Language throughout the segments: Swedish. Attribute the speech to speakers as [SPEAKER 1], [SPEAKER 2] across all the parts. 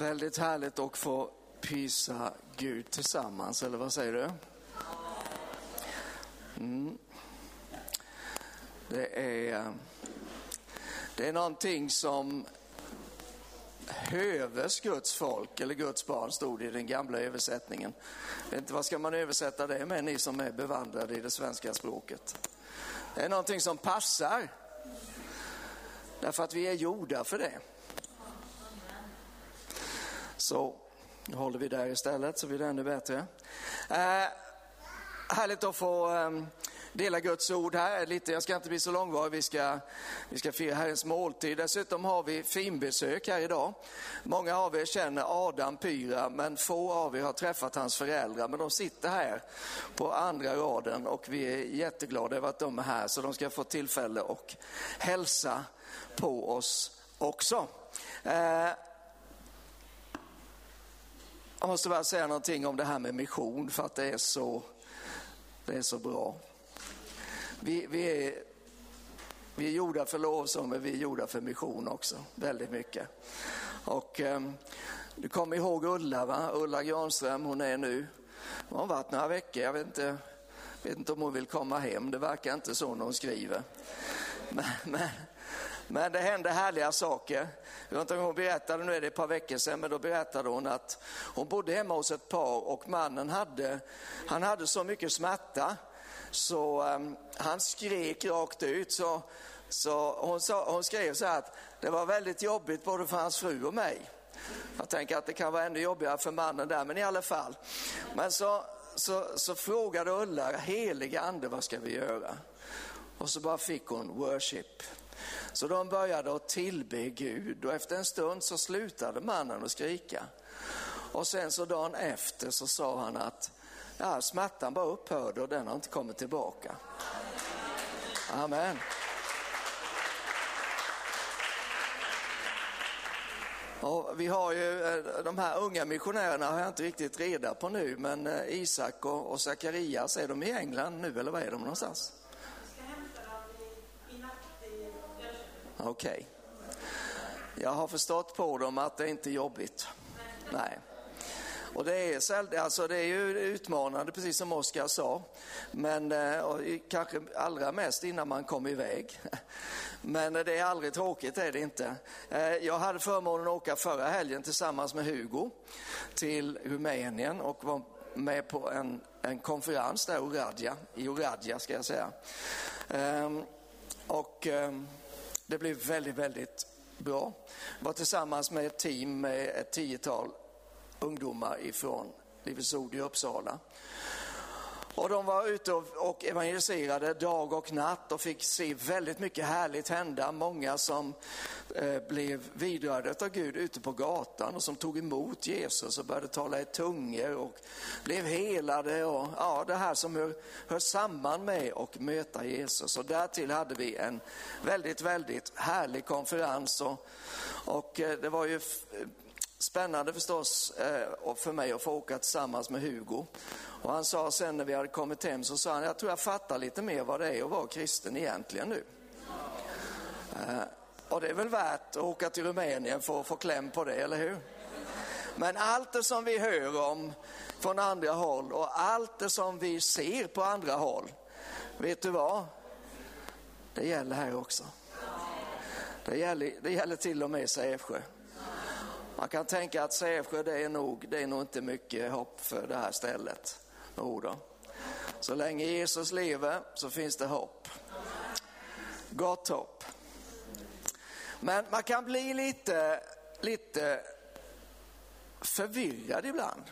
[SPEAKER 1] Väldigt härligt att få pysa Gud tillsammans, eller vad säger du? Mm. Det, är, det är någonting som höves Guds folk, eller Guds barn, stod det i den gamla översättningen. Jag vet inte, vad ska man översätta det med, ni som är bevandrade i det svenska språket? Det är någonting som passar, därför att vi är gjorda för det. Så nu håller vi där istället så blir det ännu bättre. Eh, härligt att få eh, dela Guds ord här lite. Jag ska inte bli så långvarig, vi ska, vi ska fira Herrens måltid. Dessutom har vi finbesök här idag. Många av er känner Adam Pyra, men få av er har träffat hans föräldrar. Men de sitter här på andra raden och vi är jätteglada över att de är här, så de ska få tillfälle att hälsa på oss också. Eh, jag måste bara säga någonting om det här med mission för att det är så, det är så bra. Vi, vi, är, vi är gjorda för lovsång men vi är gjorda för mission också, väldigt mycket. Och eh, du kommer ihåg Ulla, va? Ulla Granström, hon är nu, hon har varit några veckor, jag vet inte, vet inte om hon vill komma hem, det verkar inte så när hon skriver. Men, men, men det hände härliga saker. Hon berättade, nu är det ett par veckor sedan, men då berättade hon att hon bodde hemma hos ett par och mannen hade, han hade så mycket smärta så um, han skrek rakt ut. Så, så hon, sa, hon skrev så här att det var väldigt jobbigt både för hans fru och mig. Jag tänker att det kan vara ännu jobbigare för mannen där, men i alla fall. Men så, så, så frågade Ulla, heliga ande, vad ska vi göra? Och så bara fick hon worship. Så de började att tillbe Gud och efter en stund så slutade mannen att skrika. Och sen så dagen efter så sa han att ja, smärtan bara upphörde och den har inte kommit tillbaka. Amen. Och vi har ju eh, de här unga missionärerna har jag inte riktigt reda på nu, men eh, Isak och, Sakarias, är de i England nu eller var är de någonstans? Okej. Okay. Jag har förstått på dem att det inte är jobbigt. Nej. Och det är, alltså det är ju utmanande, precis som Oskar sa, men eh, kanske allra mest innan man kom iväg. Men eh, det är aldrig tråkigt, är det inte. Eh, jag hade förmånen att åka förra helgen tillsammans med Hugo till Rumänien och var med på en, en konferens där Oradja, i Oradja ska jag säga. Ehm, och ehm, det blev väldigt, väldigt bra. Jag var tillsammans med ett team med ett tiotal ungdomar ifrån Livets Ord i Uppsala. Och de var ute och evangeliserade dag och natt och fick se väldigt mycket härligt hända. Många som eh, blev vidrörda av Gud ute på gatan och som tog emot Jesus och började tala i tungor och blev helade. Och, ja, det här som hör, hör samman med att möta Jesus. Och därtill hade vi en väldigt, väldigt härlig konferens. Och, och eh, det var ju spännande förstås eh, för mig att få åka tillsammans med Hugo. Och han sa sen när vi hade kommit hem så sa han, jag tror jag fattar lite mer vad det är att vara kristen egentligen nu. Eh, och det är väl värt att åka till Rumänien för att få kläm på det, eller hur? Men allt det som vi hör om från andra håll och allt det som vi ser på andra håll, vet du vad? Det gäller här också. Det gäller, det gäller till och med Sävsjö. Man kan tänka att Sävsjö, det är nog, det är nog inte mycket hopp för det här stället. Jo Så länge Jesus lever så finns det hopp. Gott hopp. Men man kan bli lite, lite förvirrad ibland.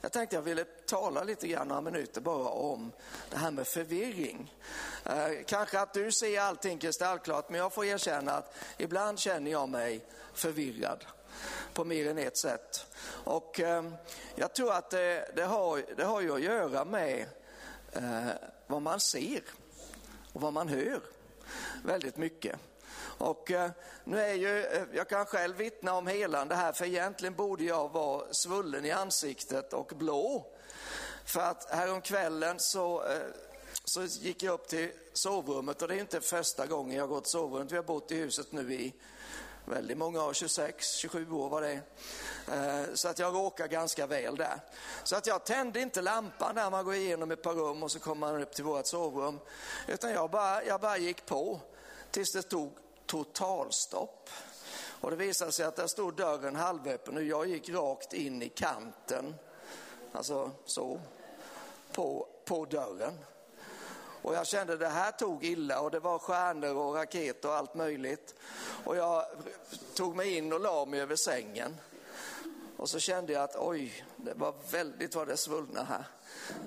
[SPEAKER 1] Jag tänkte jag ville tala lite grann, några minuter bara om det här med förvirring. Eh, kanske att du ser allting kristallklart, men jag får erkänna att ibland känner jag mig förvirrad på mer än ett sätt. Och eh, jag tror att det, det, har, det har ju att göra med eh, vad man ser och vad man hör väldigt mycket. Och eh, nu är ju, eh, jag kan själv vittna om helande här, för egentligen borde jag vara svullen i ansiktet och blå. För att häromkvällen så, eh, så gick jag upp till sovrummet och det är inte första gången jag går till sovrummet. Vi har bott i huset nu i väldigt många år, 26, 27 år var det. Eh, så att jag råkar ganska väl där. Så att jag tände inte lampan när man går igenom ett par rum och så kommer man upp till vårt sovrum. Utan jag bara, jag bara gick på tills det tog totalstopp. Och det visade sig att där stod dörren halvöppen och jag gick rakt in i kanten, alltså så, på, på dörren. Och jag kände det här tog illa och det var stjärnor och raketer och allt möjligt. Och jag tog mig in och la mig över sängen. Och så kände jag att oj, det var väldigt vad det svullna här.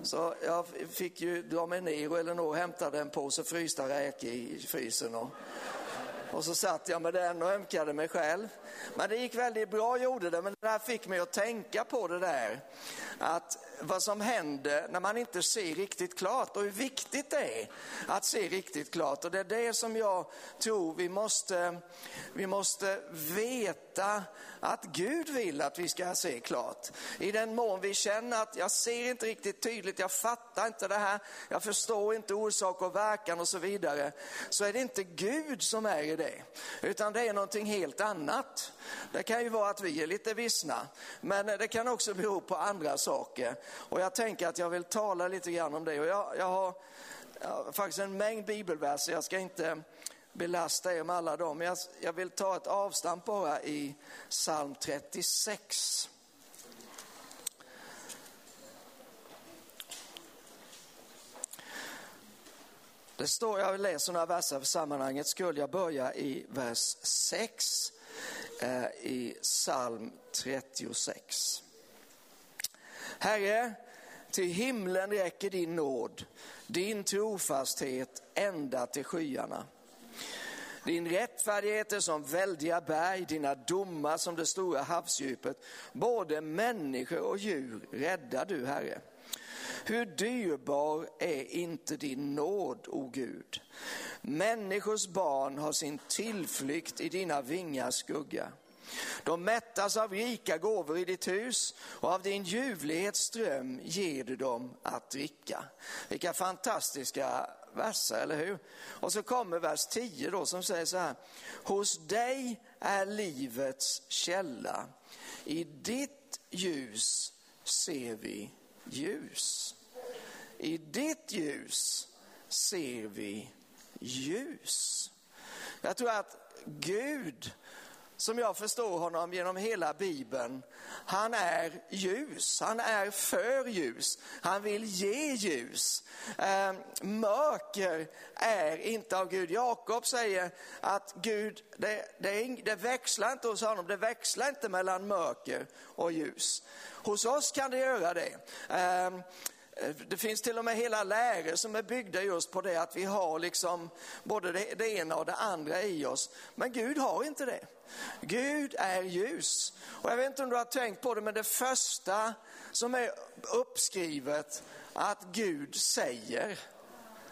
[SPEAKER 1] Så jag fick ju dra mig ner och Elinor hämtade en påse frysta räkor i frysen. Och, och så satt jag med den och ömkade mig själv. Men det gick väldigt bra, gjorde det, men det här fick mig att tänka på det där. Att vad som händer när man inte ser riktigt klart och hur viktigt det är att se riktigt klart. Och det är det som jag tror vi måste, vi måste veta att Gud vill att vi ska se klart. I den mån vi känner att jag ser inte riktigt tydligt, jag fattar inte det här, jag förstår inte orsak och verkan och så vidare. Så är det inte Gud som är i det, utan det är någonting helt annat. Det kan ju vara att vi är lite vissna, men det kan också bero på andra saker. Och jag tänker att jag vill tala lite grann om det. Och jag, jag har, jag har faktiskt en mängd bibelverser, jag ska inte belasta er med alla dem. Jag, jag vill ta ett avstamp bara i psalm 36. Det står, jag läser några verser för sammanhanget, skulle jag börja i vers 6 i psalm 36. Herre, till himlen räcker din nåd, din trofasthet ända till skyarna. Din rättfärdighet är som väldiga berg, dina domar som det stora havsdjupet. Både människor och djur räddar du, Herre. Hur dyrbar är inte din nåd, o Gud? Människors barn har sin tillflykt i dina vingars skugga. De mättas av rika gåvor i ditt hus och av din ljuvlighetsström ger du dem att dricka. Vilka fantastiska verser, eller hur? Och så kommer vers 10 då som säger så här. Hos dig är livets källa. I ditt ljus ser vi ljus. I ditt ljus ser vi ljus. Jag tror att Gud som jag förstår honom genom hela Bibeln, han är ljus, han är för ljus, han vill ge ljus. Eh, mörker är inte av Gud. Jakob säger att Gud, det, det, det växlar inte hos honom, det växlar inte mellan mörker och ljus. Hos oss kan det göra det. Eh, Eh, det finns till och med hela läror som är byggda just på det att vi har liksom både det, det, ena och det andra i oss. Men Gud har inte det. Gud är ljus. Och jag vet inte om du har tänkt på det, men det första som är uppskrivet att Gud säger,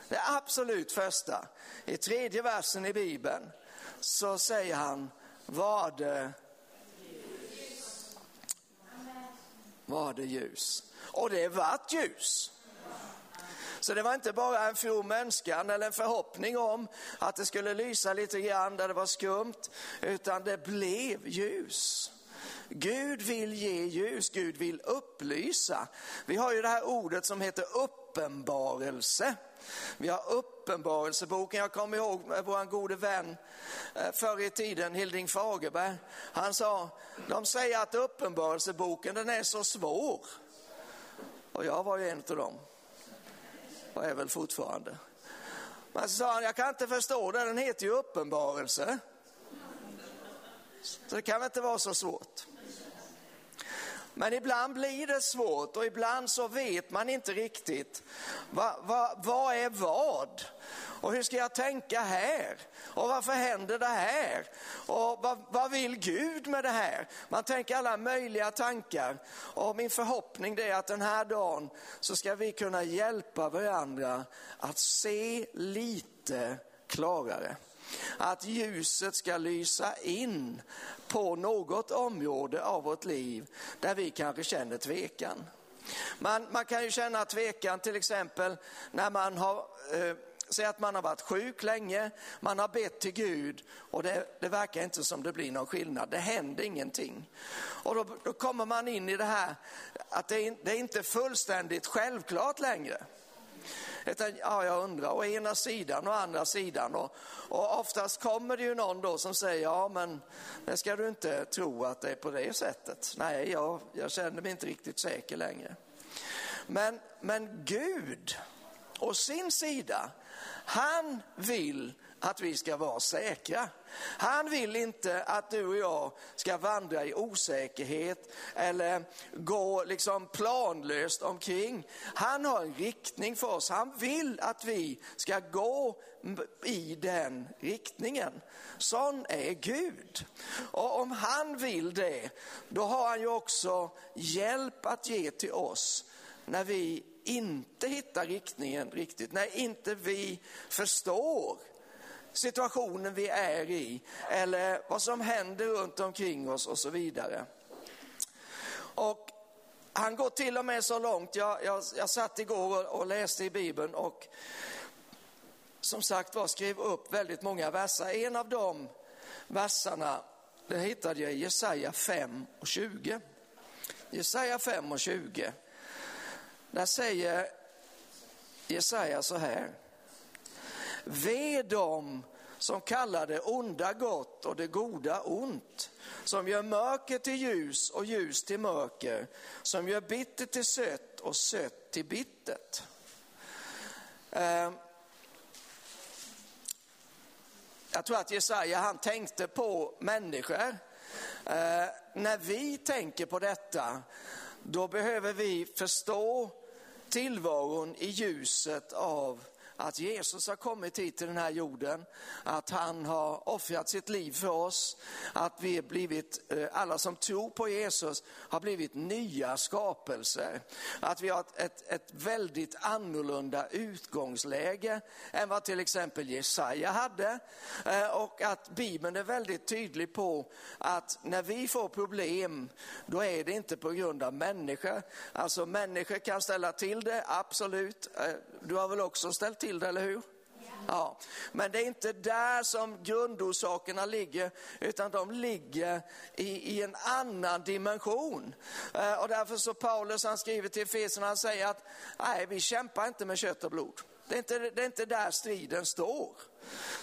[SPEAKER 1] det absolut första, i tredje versen i Bibeln, så säger han, var det var det ljus. Och det vart ljus. Så det var inte bara en from önskan eller en förhoppning om att det skulle lysa lite grann där det var skumt, utan det blev ljus. Gud vill ge ljus, Gud vill upplysa. Vi har ju det här ordet som heter uppenbarelse. Vi har uppenbarelseboken, jag kommer ihåg vår gode vän eh, förr i tiden, Hilding Fagerberg. Han sa, de säger att uppenbarelseboken den är så svår. Och jag var ju en av dem. Och är väl fortfarande. Men så sa han, jag kan inte förstå det, den heter ju uppenbarelse. Så det kan väl inte vara så svårt. Men ibland blir det svårt och ibland så vet man inte riktigt vad, vad, vad är vad? Och hur ska jag tänka här? Och varför händer det här? Och vad, vad vill Gud med det här? Man tänker alla möjliga tankar. Och min förhoppning är att den här dagen så ska vi kunna hjälpa varandra att se lite klarare. Att ljuset ska lysa in på något område av vårt liv där vi kanske känner tvekan. Man, man kan ju känna tvekan till exempel när man har eh, säg att man har varit sjuk länge, man har bett till Gud och det, det verkar inte som det blir någon skillnad, det händer ingenting. Och då, då kommer man in i det här att det, är, det är inte fullständigt självklart längre. Utan, ja, jag undrar, å ena sidan och andra sidan. Och, och oftast kommer det ju någon då som säger, ja men det ska du inte tro att det är på det sättet. Nej, jag, jag känner mig inte riktigt säker längre. Men, men Gud, å sin sida, han vill att vi ska vara säkra. Han vill inte att du och jag ska vandra i osäkerhet eller gå liksom planlöst omkring. Han har en riktning för oss. Han vill att vi ska gå i den riktningen. Sån är Gud. Och om han vill det, då har han ju också hjälp att ge till oss när vi inte hittar riktningen riktigt, när inte vi förstår situationen vi är i eller vad som händer runt omkring oss och så vidare. Och han går till och med så långt, jag, jag, jag satt igår och, och läste i Bibeln och som sagt var skrev upp väldigt många verser. En av de verserna den hittade jag i Jesaja 5 och 20. Jesaja 5 och 20. Där säger Jesaja så här. Ve dem som kallar det onda gott och det goda ont, som gör mörker till ljus och ljus till mörker, som gör bittert till sött och sött till bittert. Eh, jag tror att Jesaja han tänkte på människor. Eh, när vi tänker på detta, då behöver vi förstå tillvaron i ljuset av att Jesus har kommit hit till den här jorden, att han har offrat sitt liv för oss, att vi blivit, eh, alla som tror på Jesus har blivit nya skapelser. Att vi har ett, ett väldigt annorlunda utgångsläge än vad till exempel Jesaja hade. Eh, och att Bibeln är väldigt tydlig på att när vi får problem, då är det inte på grund av människor. Alltså människor kan ställa till det, absolut. Eh, du har väl också ställt till det, eller hur? Ja, men det är inte där som grundorsakerna ligger, utan de ligger i, i en annan dimension. Eh, och därför så Paulus han skriver till Efesierna, han säger att nej, vi kämpar inte med kött och blod. Det är, inte, det är inte där striden står.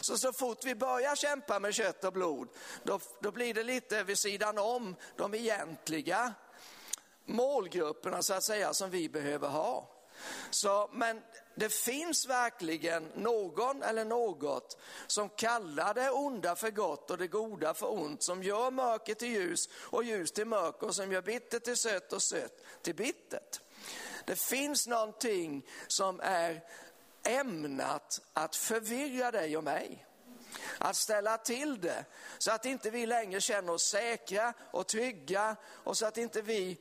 [SPEAKER 1] Så så fort vi börjar kämpa med kött och blod, då, då blir det lite vid sidan om de egentliga målgrupperna så att säga som vi behöver ha. Så, men det finns verkligen någon eller något som kallar det onda för gott och det goda för ont, som gör mörker till ljus och ljus till mörker och som gör bittert till sött och sött till bittert. Det finns någonting som är ämnat att förvirra dig och mig. Att ställa till det så att inte vi längre känner oss säkra och trygga och så att inte vi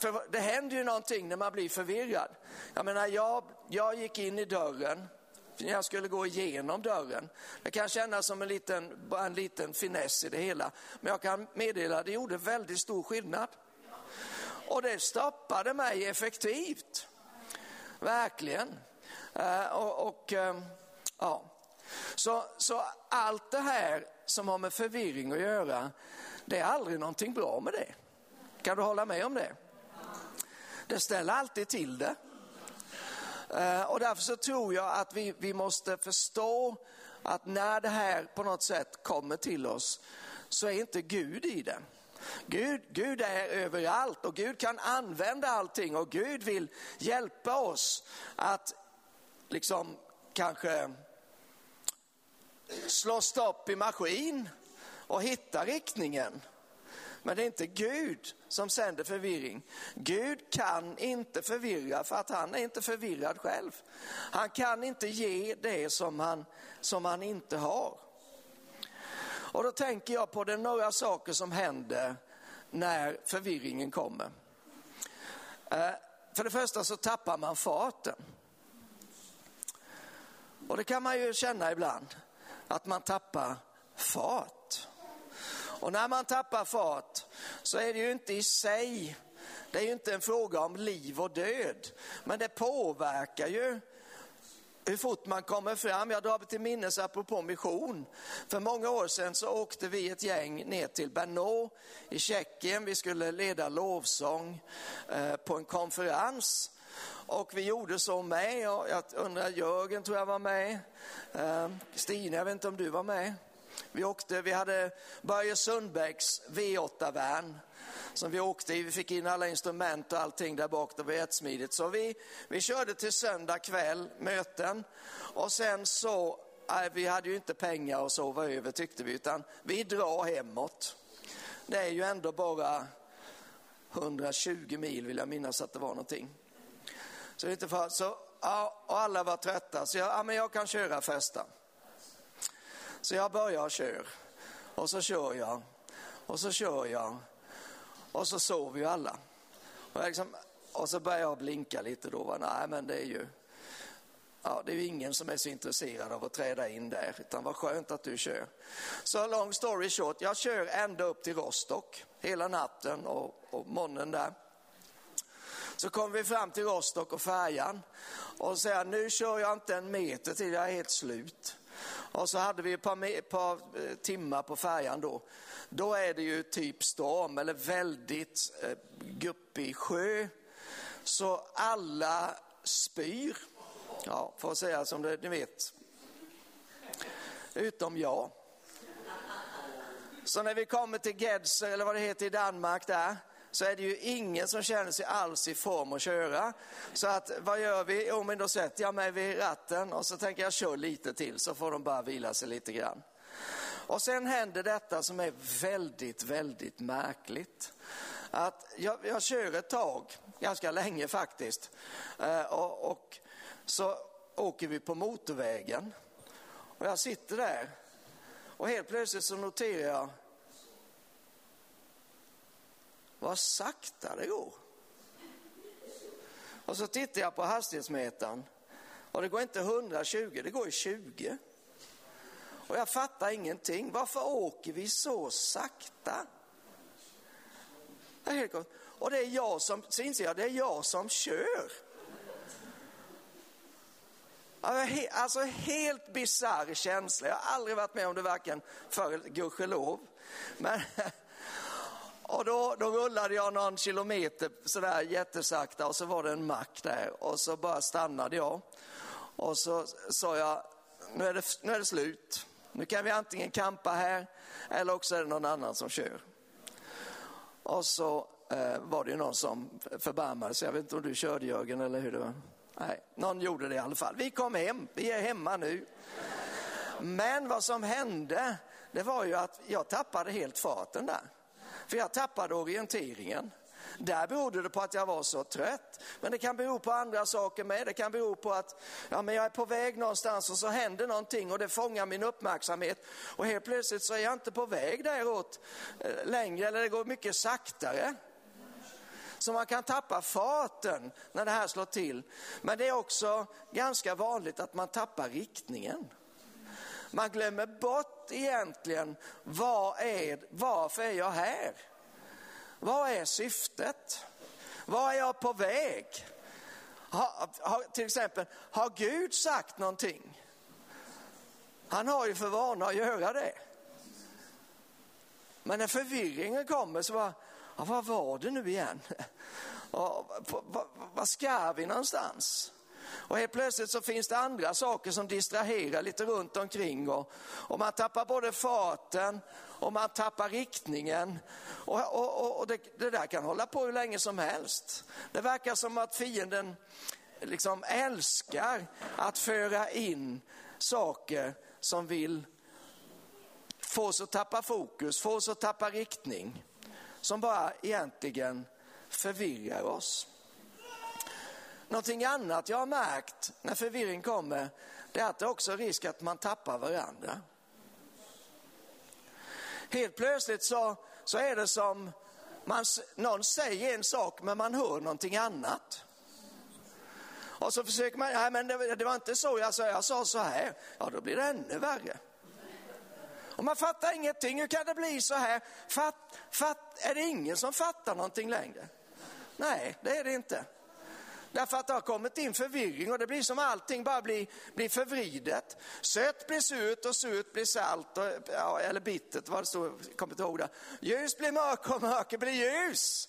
[SPEAKER 1] för det händer ju någonting när man blir förvirrad. Jag menar, jag, jag gick in i dörren, jag skulle gå igenom dörren. Det kan kännas som en liten, bara en liten finess i det hela. Men jag kan meddela, det gjorde väldigt stor skillnad. Och det stoppade mig effektivt. Verkligen. Eh, och, och eh, ja. Så, så allt det här som har med förvirring att göra, det är aldrig någonting bra med det. Kan du hålla med om det? Det ställer alltid till det. Eh, och därför så tror jag att vi, vi måste förstå att när det här på något sätt kommer till oss så är inte Gud i det. Gud, Gud är överallt och Gud kan använda allting och Gud vill hjälpa oss att liksom kanske slå stopp i maskin och hitta riktningen. Men det är inte Gud som sänder förvirring. Gud kan inte förvirra för att han är inte förvirrad själv. Han kan inte ge det som han, som han inte har. Och då tänker jag på det några saker som händer när förvirringen kommer. Eh, för det första så tappar man farten. Och det kan man ju känna ibland, att man tappar fart. Och när man tappar fart så är det ju inte i sig, det är ju inte en fråga om liv och död, men det påverkar ju hur fort man kommer fram. Jag drar till minnes apropå mission. För många år sedan så åkte vi ett gäng ner till Brno i Tjeckien. Vi skulle leda lovsång eh, på en konferens. Och vi gjorde så med. Jag undrar, Jörgen tror jag var med. Eh, Stina, jag vet inte om du var med. Vi åkte, vi hade Börje Sundbäcks V8-van som vi åkte i. Vi fick in alla instrument och allting där bak, det var jättesmidigt. Så vi, vi körde till söndag kväll, möten. Och sen så, nej, vi hade ju inte pengar att sova över tyckte vi, utan vi drar hemåt. Det är ju ändå bara 120 mil vill jag minnas att det var någonting. Så, inte för, så ja, och alla var trötta, så jag, ja, men jag kan köra första. Så jag börjar och kör, och så kör jag och så kör jag och så sover ju alla. Och, liksom, och så börjar jag blinka lite då. Va? Nej, men det är ju ja, det är ju ingen som är så intresserad av att träda in där, utan vad skönt att du kör. Så long story short, jag kör ända upp till Rostock hela natten och, och morgonen där. Så kommer vi fram till Rostock och färjan och säger nu kör jag inte en meter till, jag är helt slut. Och så hade vi ett par, ett par eh, timmar på färjan då. Då är det ju typ storm eller väldigt eh, guppig sjö. Så alla spyr. Ja, får säga som det, ni vet. Utom jag. Så när vi kommer till Gedser eller vad det heter i Danmark där, så är det ju ingen som känner sig alls i form att köra. Så att vad gör vi? Jo, men då sätter jag mig vid ratten och så tänker jag kör lite till så får de bara vila sig lite grann. Och sen händer detta som är väldigt, väldigt märkligt. Att jag, jag kör ett tag, ganska länge faktiskt, eh, och, och så åker vi på motorvägen. Och jag sitter där och helt plötsligt så noterar jag vad sakta det går. Och så tittar jag på hastighetsmätaren och det går inte 120, det går i 20. Och jag fattar ingenting. Varför åker vi så sakta? Och det är jag som, så inser jag, det är jag som kör. Alltså helt bisarr känsla. Jag har aldrig varit med om det varken förr, gudskelov. Men Och då, då rullade jag någon kilometer sådär jättesakta och så var det en mack där och så bara stannade jag. Och så sa jag, nu är det, nu är det slut. Nu kan vi antingen kampa här eller också är det någon annan som kör. Och så eh, var det ju någon som förbarmade sig. Jag vet inte om du körde Jörgen eller hur det var. Nej, någon gjorde det i alla fall. Vi kom hem, vi är hemma nu. Men vad som hände, det var ju att jag tappade helt farten där. För jag tappade orienteringen. Där berodde det på att jag var så trött. Men det kan bero på andra saker med. Det kan bero på att ja, men jag är på väg någonstans och så händer någonting och det fångar min uppmärksamhet. Och helt plötsligt så är jag inte på väg däråt eh, längre eller det går mycket saktare. Så man kan tappa farten när det här slår till. Men det är också ganska vanligt att man tappar riktningen. Man glömmer bort egentligen, vad är, varför är jag här? Vad är syftet? Var är jag på väg? Har, har, till exempel, har Gud sagt någonting? Han har ju för vana att göra det. Men när förvirringen kommer så bara, ja, vad var det nu igen? Vad ska vi någonstans? Och helt plötsligt så finns det andra saker som distraherar lite runt omkring och, och man tappar både farten och man tappar riktningen. Och, och, och det, det, där kan hålla på hur länge som helst. Det verkar som att fienden liksom älskar att föra in saker som vill få oss att tappa fokus, få oss att tappa riktning. Som bara egentligen förvirrar oss. Någonting annat jag har märkt när förvirring kommer, det är att det också är risk att man tappar varandra. Helt plötsligt så, så är det som man, någon säger en sak men man hör någonting annat. Och så försöker man, nej men det, det var inte så jag sa, jag sa så här. Ja då blir det ännu värre. Och man fattar ingenting, hur kan det bli så här? Fatt, fatt, är det ingen som fattar någonting längre? Nej, det är det inte. Därför att det har kommit in förvirring och det blir som allting bara blir, blir förvridet. Sött blir surt och surt blir salt, och, ja, eller bittert, vad det står, kommer inte ihåg det. Ljus blir mörker och mörker blir ljus.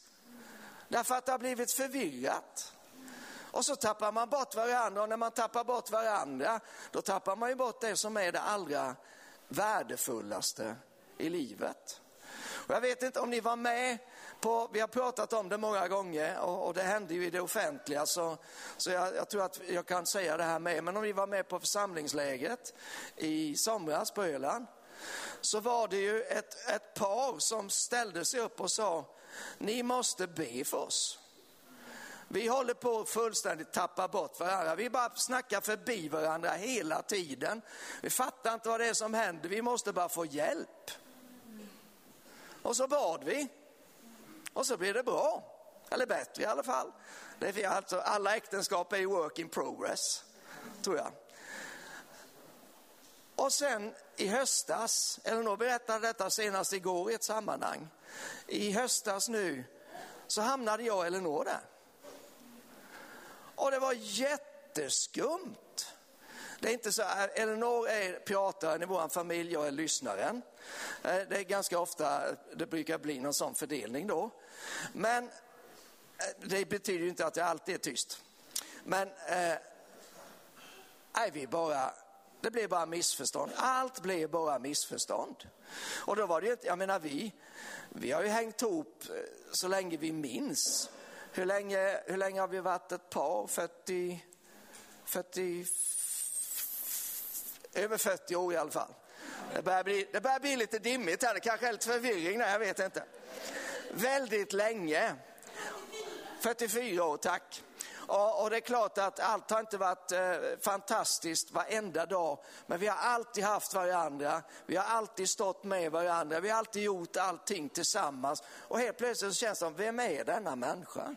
[SPEAKER 1] Därför att det har blivit förvirrat. Och så tappar man bort varandra och när man tappar bort varandra, då tappar man ju bort det som är det allra värdefullaste i livet. Och jag vet inte om ni var med på, vi har pratat om det många gånger och, och det hände ju i det offentliga så, så jag, jag, tror att jag kan säga det här med. Men om vi var med på församlingsläget i somras på Öland så var det ju ett, ett par som ställde sig upp och sa, ni måste be för oss. Vi håller på att fullständigt tappa bort varandra. Vi bara snackar förbi varandra hela tiden. Vi fattar inte vad det är som händer. Vi måste bara få hjälp. Och så bad vi. Och så blir det bra. Eller bättre i alla fall. Det är alltså, alla äktenskap är ju work in progress, tror jag. Och sen i höstas, Elinor berättade detta senast igår i ett sammanhang. I höstas nu så hamnade jag och Elinor där. Och det var jätteskumt. Det är inte så, Elinor är prataren i vår familj, jag är lyssnaren. Eh, det är ganska ofta, det brukar bli någon sån fördelning då. Men eh, det betyder ju inte att jag alltid är tyst. Men eh, nej, vi bara, det blev bara missförstånd. Allt blev bara missförstånd. Och då var det ju inte, jag menar vi, vi har ju hängt ihop så länge vi minns. Hur länge, hur länge har vi varit ett par? 40, 40, över 40 år i alla fall. Det börjar bli, det börjar bli lite dimmigt här, det kanske är lite förvirring där, jag vet inte. Väldigt länge. 44 år, tack. Och, och, det är klart att allt har inte varit eh, fantastiskt varenda dag, men vi har alltid haft varandra, vi har alltid stått med varandra, vi har alltid gjort allting tillsammans. Och helt plötsligt så känns det som, vem är denna människa?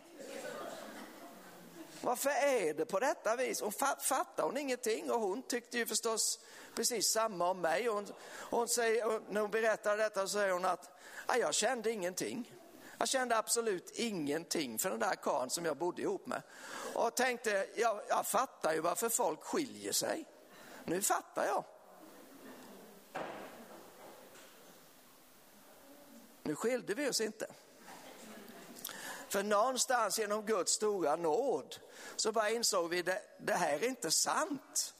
[SPEAKER 1] Varför är det på detta vis? Och fattar hon ingenting? Och hon tyckte ju förstås precis samma om mig. Hon, hon säger, när hon berättar detta så säger hon att jag kände ingenting. Jag kände absolut ingenting för den där karln som jag bodde ihop med. Och tänkte, jag, jag fattar ju varför folk skiljer sig. Nu fattar jag. Nu skilde vi oss inte. För någonstans genom Guds stora nåd så bara insåg vi det, det här är inte sant.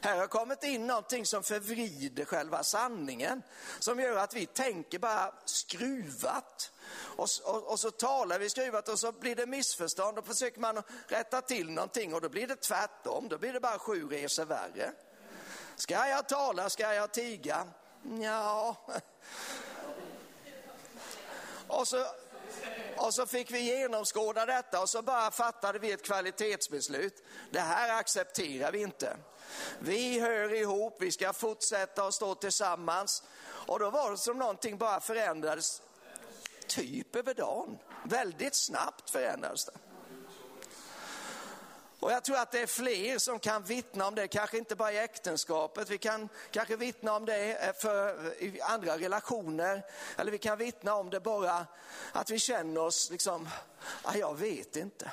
[SPEAKER 1] Här har kommit in någonting som förvrider själva sanningen, som gör att vi tänker bara skruvat. Och, och, och, så talar vi skruvat och så blir det missförstånd och försöker man rätta till någonting och då blir det tvärtom, då blir det bara sju resor värre. Ska jag tala, ska jag tiga? Ja. Och så och så fick vi genomskåda detta och så bara fattade vi ett kvalitetsbeslut. Det här accepterar vi inte. Vi hör ihop, vi ska fortsätta att stå tillsammans. Och då var det som någonting bara förändrades typ över dagen. Väldigt snabbt förändrades det. Och jag tror att det är fler som kan vittna om det, kanske inte bara i äktenskapet, vi kan kanske vittna om det eh, för, i andra relationer, eller vi kan vittna om det bara att vi känner oss liksom, ah, jag vet inte.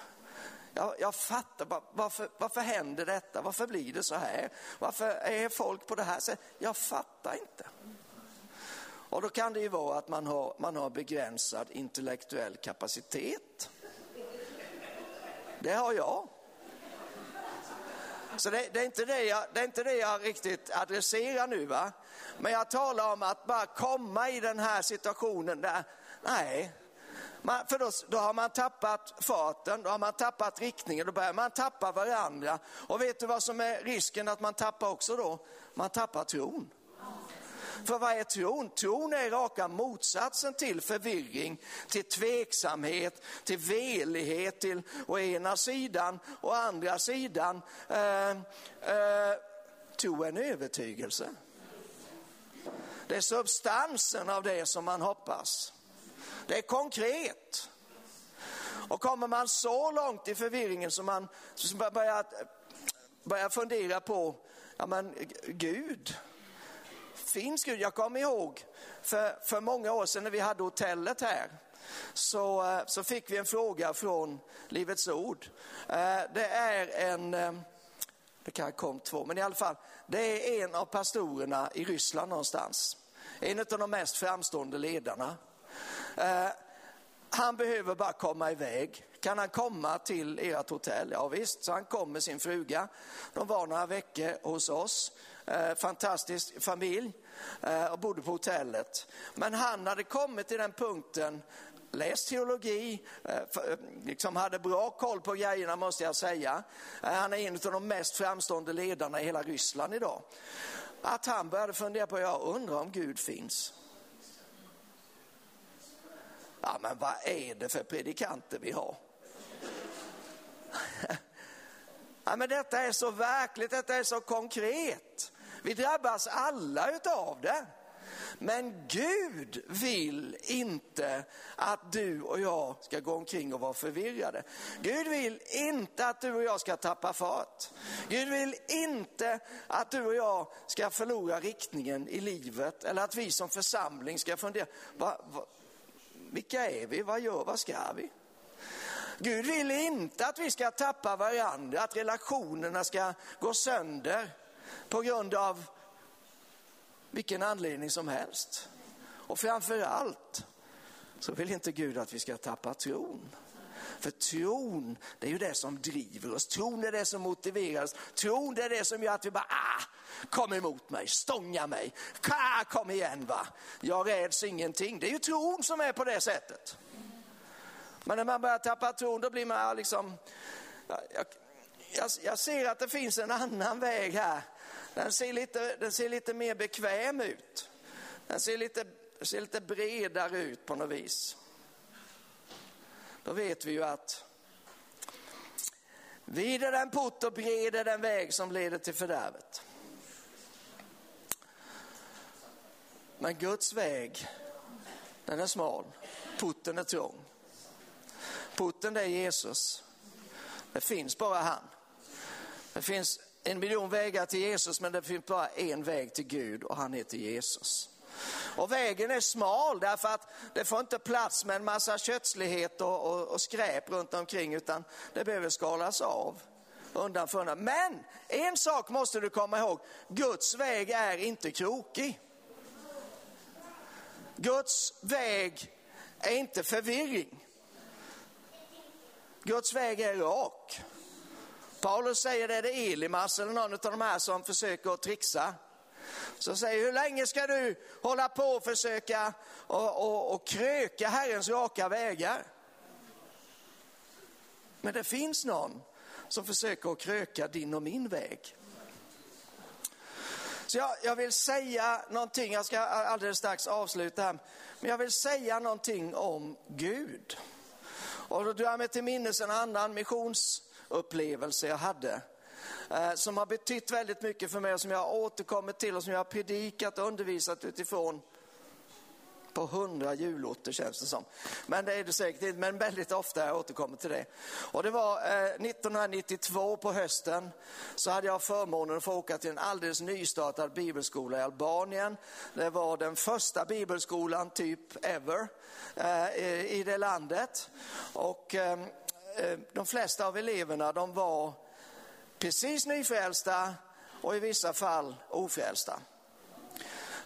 [SPEAKER 1] Jag, jag fattar, varför, varför händer detta? Varför blir det så här? Varför är folk på det här sättet? Jag fattar inte. Och då kan det ju vara att man har, man har begränsad intellektuell kapacitet. Det har jag. Så det, det, är inte det, jag, det är inte det jag riktigt adresserar nu. va. Men jag talar om att bara komma i den här situationen där, nej, man, för då, då, har man tappat farten, då har man tappat riktningen, då börjar man tappa varandra. Och vet du vad som är risken att man tappar också då? Man tappar tron. För vad är tron? Tron är raka motsatsen till förvirring, till tveksamhet, till velighet, till å ena sidan och andra sidan. Eh, eh, tro är en övertygelse. Det är substansen av det som man hoppas. Det är konkret. Och kommer man så långt i förvirringen som man börjar, börjar fundera på, ja men Gud, finns Gud? Jag kommer ihåg för, för många år sedan när vi hade hotellet här så, eh, så fick vi en fråga från Livets Ord. Eh, det är en, eh, det kan kom två, men i alla fall, det är en av pastorerna i Ryssland någonstans. En av de mest framstående ledarna. Han behöver bara komma iväg. Kan han komma till ert hotell? Ja visst, så han kom med sin fruga. De var några veckor hos oss. Eh, fantastisk familj eh, och bodde på hotellet. Men han hade kommit till den punkten läst teologi, eh, liksom hade bra koll på grejerna måste jag säga. Han är en av de mest framstående ledarna i hela Ryssland idag. Att han började fundera på, jag undrar om Gud finns. Ja, men vad är det för predikanter vi har? Ja, men detta är så verkligt, detta är så konkret. Vi drabbas alla utav det. Men Gud vill inte att du och jag ska gå omkring och vara förvirrade. Gud vill inte att du och jag ska tappa fart. Gud vill inte att du och jag ska förlora riktningen i livet eller att vi som församling ska fundera, va, va, vilka är vi, vad gör, vad ska vi? Gud vill inte att vi ska tappa varandra, att relationerna ska gå sönder på grund av vilken anledning som helst. Och framför allt så vill inte Gud att vi ska tappa tron. För tron, det är ju det som driver oss. Tron är det som motiverar oss. Tron det är det som gör att vi bara, ah, kom emot mig, stånga mig, ah, kom igen va. Jag räds ingenting. Det är ju tron som är på det sättet. Men när man börjar tappa tron då blir man liksom, jag, jag, jag ser att det finns en annan väg här den ser lite, den ser lite mer bekväm ut. Den ser lite, ser lite bredare ut på något vis. Då vet vi ju att vid är den port och bred är den väg som leder till fördärvet. Men Guds väg, den är smal, porten är trång. Porten det är Jesus. Det finns bara han. Det finns en miljon vägar till Jesus men det finns bara en väg till Gud och han heter Jesus. Och vägen är smal därför att det får inte plats med en massa kötslighet och, och, och skräp runt omkring utan det behöver skalas av undan för undan. Men en sak måste du komma ihåg, Guds väg är inte krokig. Guds väg är inte förvirring. Guds väg är rak. Paulus säger det, det är Elimas eller någon av de här som försöker att trixa. Så säger hur länge ska du hålla på och försöka och, och, och kröka Herrens raka vägar? Men det finns någon som försöker att kröka din och min väg. Så jag, jag, vill säga någonting, jag ska alldeles strax avsluta här, men jag vill säga någonting om Gud. Och då drar jag mig till minnes en annan missions upplevelse jag hade. Eh, som har betytt väldigt mycket för mig och som jag har återkommit till och som jag har predikat och undervisat utifrån på hundra julorter känns det som. Men det är det säkert inte, men väldigt ofta har jag återkommit till det. Och det var eh, 1992 på hösten så hade jag förmånen att få åka till en alldeles nystartad bibelskola i Albanien. Det var den första bibelskolan typ ever eh, i det landet. Och Eh, Eh, de flesta av eleverna de var precis nyfrälsta och i vissa fall ofrälsta.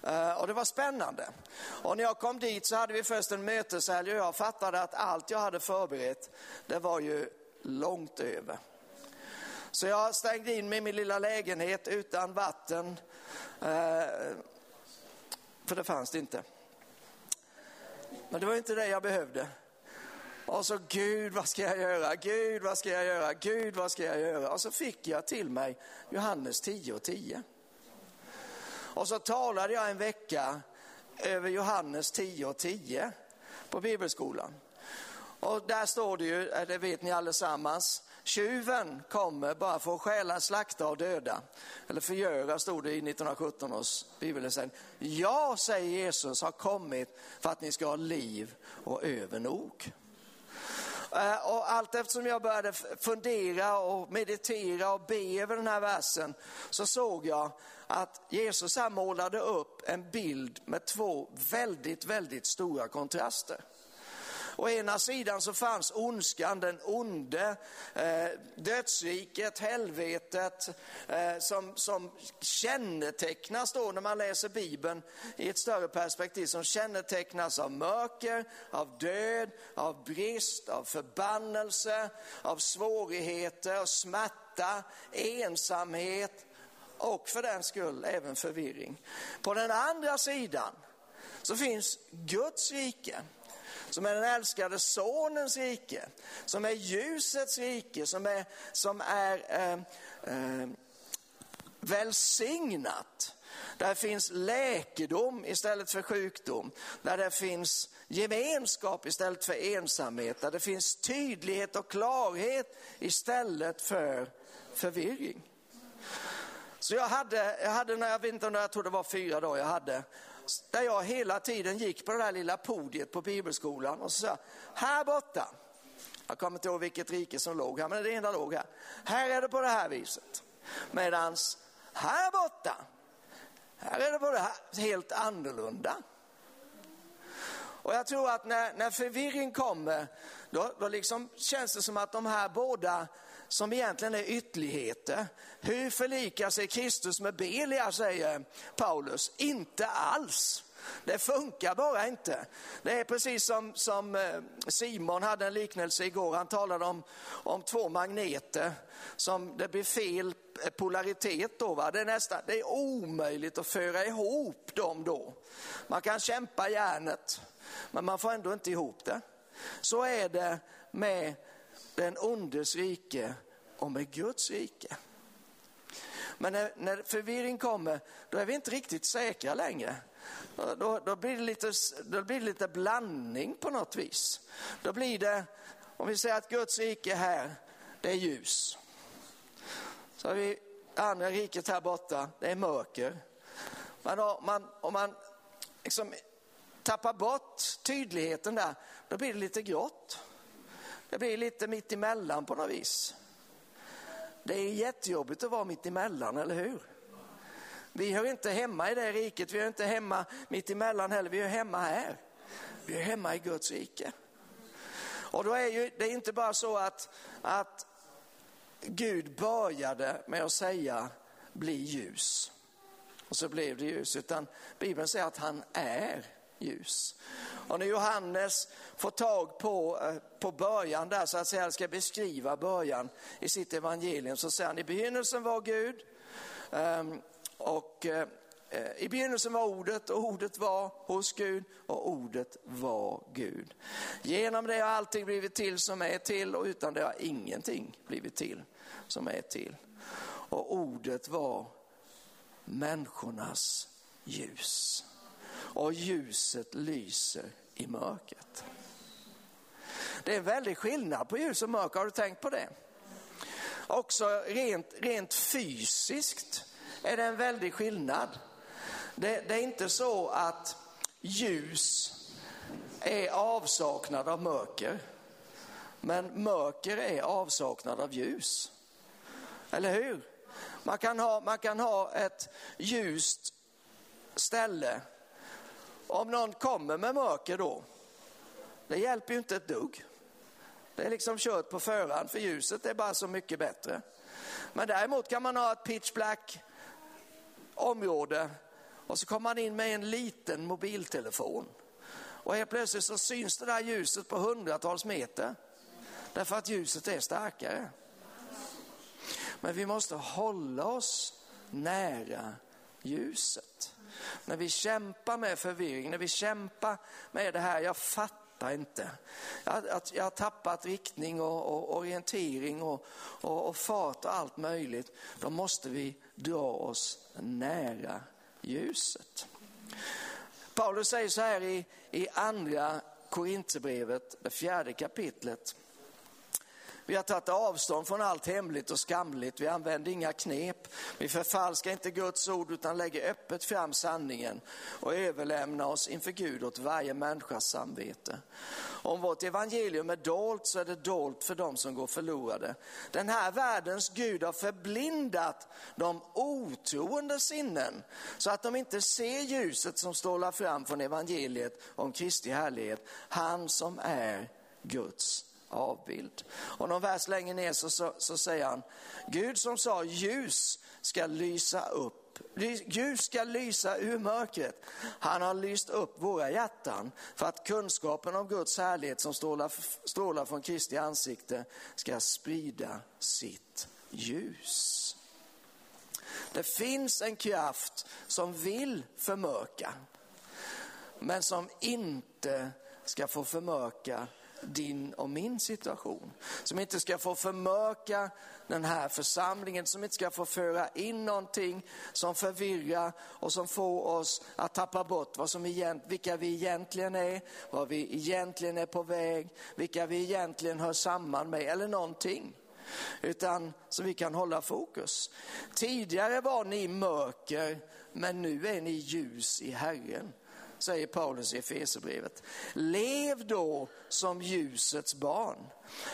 [SPEAKER 1] Eh, och det var spännande. Och när jag kom dit så hade vi först en möteshelg och jag fattade att allt jag hade förberett, det var ju långt över. Så jag stängde in mig i min lilla lägenhet utan vatten, eh, för det fanns det inte. Men det var inte det jag behövde. Och så Gud vad ska jag göra, Gud vad ska jag göra, Gud vad ska jag göra? Och så fick jag till mig Johannes 10 och 10. Och så talade jag en vecka över Johannes 10 och 10 på bibelskolan. Och där står det ju, eh, det vet ni allesammans, tjuven kommer bara för att stjäla, slakta och döda. Eller förgöra stod det i 1917 års bibelläsning. Jag, säger Jesus, har kommit för att ni ska ha liv och över nog. Eh, och allt eftersom jag började fundera och meditera och be över den här versen så såg jag att Jesus här målade upp en bild med två väldigt, väldigt stora kontraster. Å ena sidan så fanns ondskan, den onde, eh, dödsriket, helvetet eh, som, som kännetecknas då när man läser Bibeln i ett större perspektiv, som kännetecknas av mörker, av död, av brist, av förbannelse, av svårigheter, av smärta, ensamhet och för den skull även förvirring. På den andra sidan så finns Guds rike som är den älskade sonens rike, som är ljusets rike, som är, som är eh, eh, välsignat. Där finns läkedom istället för sjukdom, där det finns gemenskap istället för ensamhet, där det finns tydlighet och klarhet istället för förvirring. Så jag hade, jag hade när jag vet inte, om jag tror det var fyra dagar jag hade, där jag hela tiden gick på det där lilla podiet på bibelskolan och så sa här borta, jag kommer inte ihåg vilket rike som låg här, men det enda låg här. Här är det på det här viset. Medans här borta, här är det på det här, helt annorlunda. Och jag tror att när, när förvirring kommer, då, då liksom känns det som att de här båda som egentligen är ytterligheter. Hur förlikar sig Kristus med Belia, säger Paulus. Inte alls. Det funkar bara inte. Det är precis som, som eh, Simon hade en liknelse igår. Han talade om, om två magneter som det blir fel polaritet då. Va? Det, är nästan, det är omöjligt att föra ihop dem då. Man kan kämpa järnet, men man får ändå inte ihop det. Så är det med den ondes rike och med Guds rike. Men när, när förvirring kommer, då är vi inte riktigt säkra längre. Då, då, blir det lite, då blir det lite blandning på något vis. Då blir det, om vi säger att Guds rike här, det är ljus. Så har vi andra riket här borta, det är mörker. Men om man, om man liksom tappar bort tydligheten där, då blir det lite grått. Det blir lite mitt emellan på något vis. Det är jättejobbigt att vara mitt emellan, eller hur? Vi hör inte hemma i det riket, vi hör inte hemma mitt emellan heller, vi hör hemma här. Vi är hemma i Guds rike. Och då är ju, det är inte bara så att, att Gud började med att säga bli ljus. Och så blev det ljus, utan Bibeln säger att han är ljus. Och när Johannes får tag på, eh, på början där, så att säga, ska beskriva början i sitt evangelium, så säger han i begynnelsen var Gud, ehm, och eh, eh, i begynnelsen var ordet och ordet var hos Gud och ordet var Gud. Genom det har allting blivit till som är till och utan det har ingenting blivit till som är till. Och ordet var människornas ljus och ljuset lyser i mörkret. Det är en väldig skillnad på ljus och mörker, har du tänkt på det? Också rent, rent fysiskt är det en väldig skillnad. Det, det är inte så att ljus är avsaknad av mörker, men mörker är avsaknad av ljus. Eller hur? Man kan ha, man kan ha ett ljust ställe om någon kommer med mörker då, det hjälper ju inte ett dugg. Det är liksom kört på förhand för ljuset är bara så mycket bättre. Men däremot kan man ha ett pitch black område och så kommer man in med en liten mobiltelefon. Och helt plötsligt så syns det där ljuset på hundratals meter. Därför att ljuset är starkare. Men vi måste hålla oss nära ljuset. När vi kämpar med förvirring, när vi kämpar med det här, jag fattar inte. Jag, jag har tappat riktning och, och orientering och, och, och fart och allt möjligt. Då måste vi dra oss nära ljuset. Paulus säger så här i, i andra Korinthierbrevet, det fjärde kapitlet. Vi har tagit avstånd från allt hemligt och skamligt. Vi använder inga knep. Vi förfalskar inte Guds ord utan lägger öppet fram sanningen och överlämnar oss inför Gud åt varje människas samvete. Om vårt evangelium är dolt så är det dolt för dem som går förlorade. Den här världens Gud har förblindat de otroende sinnen så att de inte ser ljuset som strålar fram från evangeliet om Kristi härlighet. Han som är Guds avbild. Och någon vers längre ner så, så, så säger han, Gud som sa ljus ska lysa upp Ljus ska lysa ur mörkret. Han har lyst upp våra hjärtan för att kunskapen om Guds härlighet som strålar, strålar från Kristi ansikte ska sprida sitt ljus. Det finns en kraft som vill förmörka, men som inte ska få förmörka din och min situation. Som inte ska få förmörka den här församlingen, som inte ska få föra in någonting som förvirrar och som får oss att tappa bort vad som egent, vilka vi egentligen är, vad vi egentligen är på väg, vilka vi egentligen hör samman med eller någonting utan så vi kan hålla fokus. Tidigare var ni mörker, men nu är ni ljus i Herren säger Paulus i Efesierbrevet. Lev då som ljusets barn.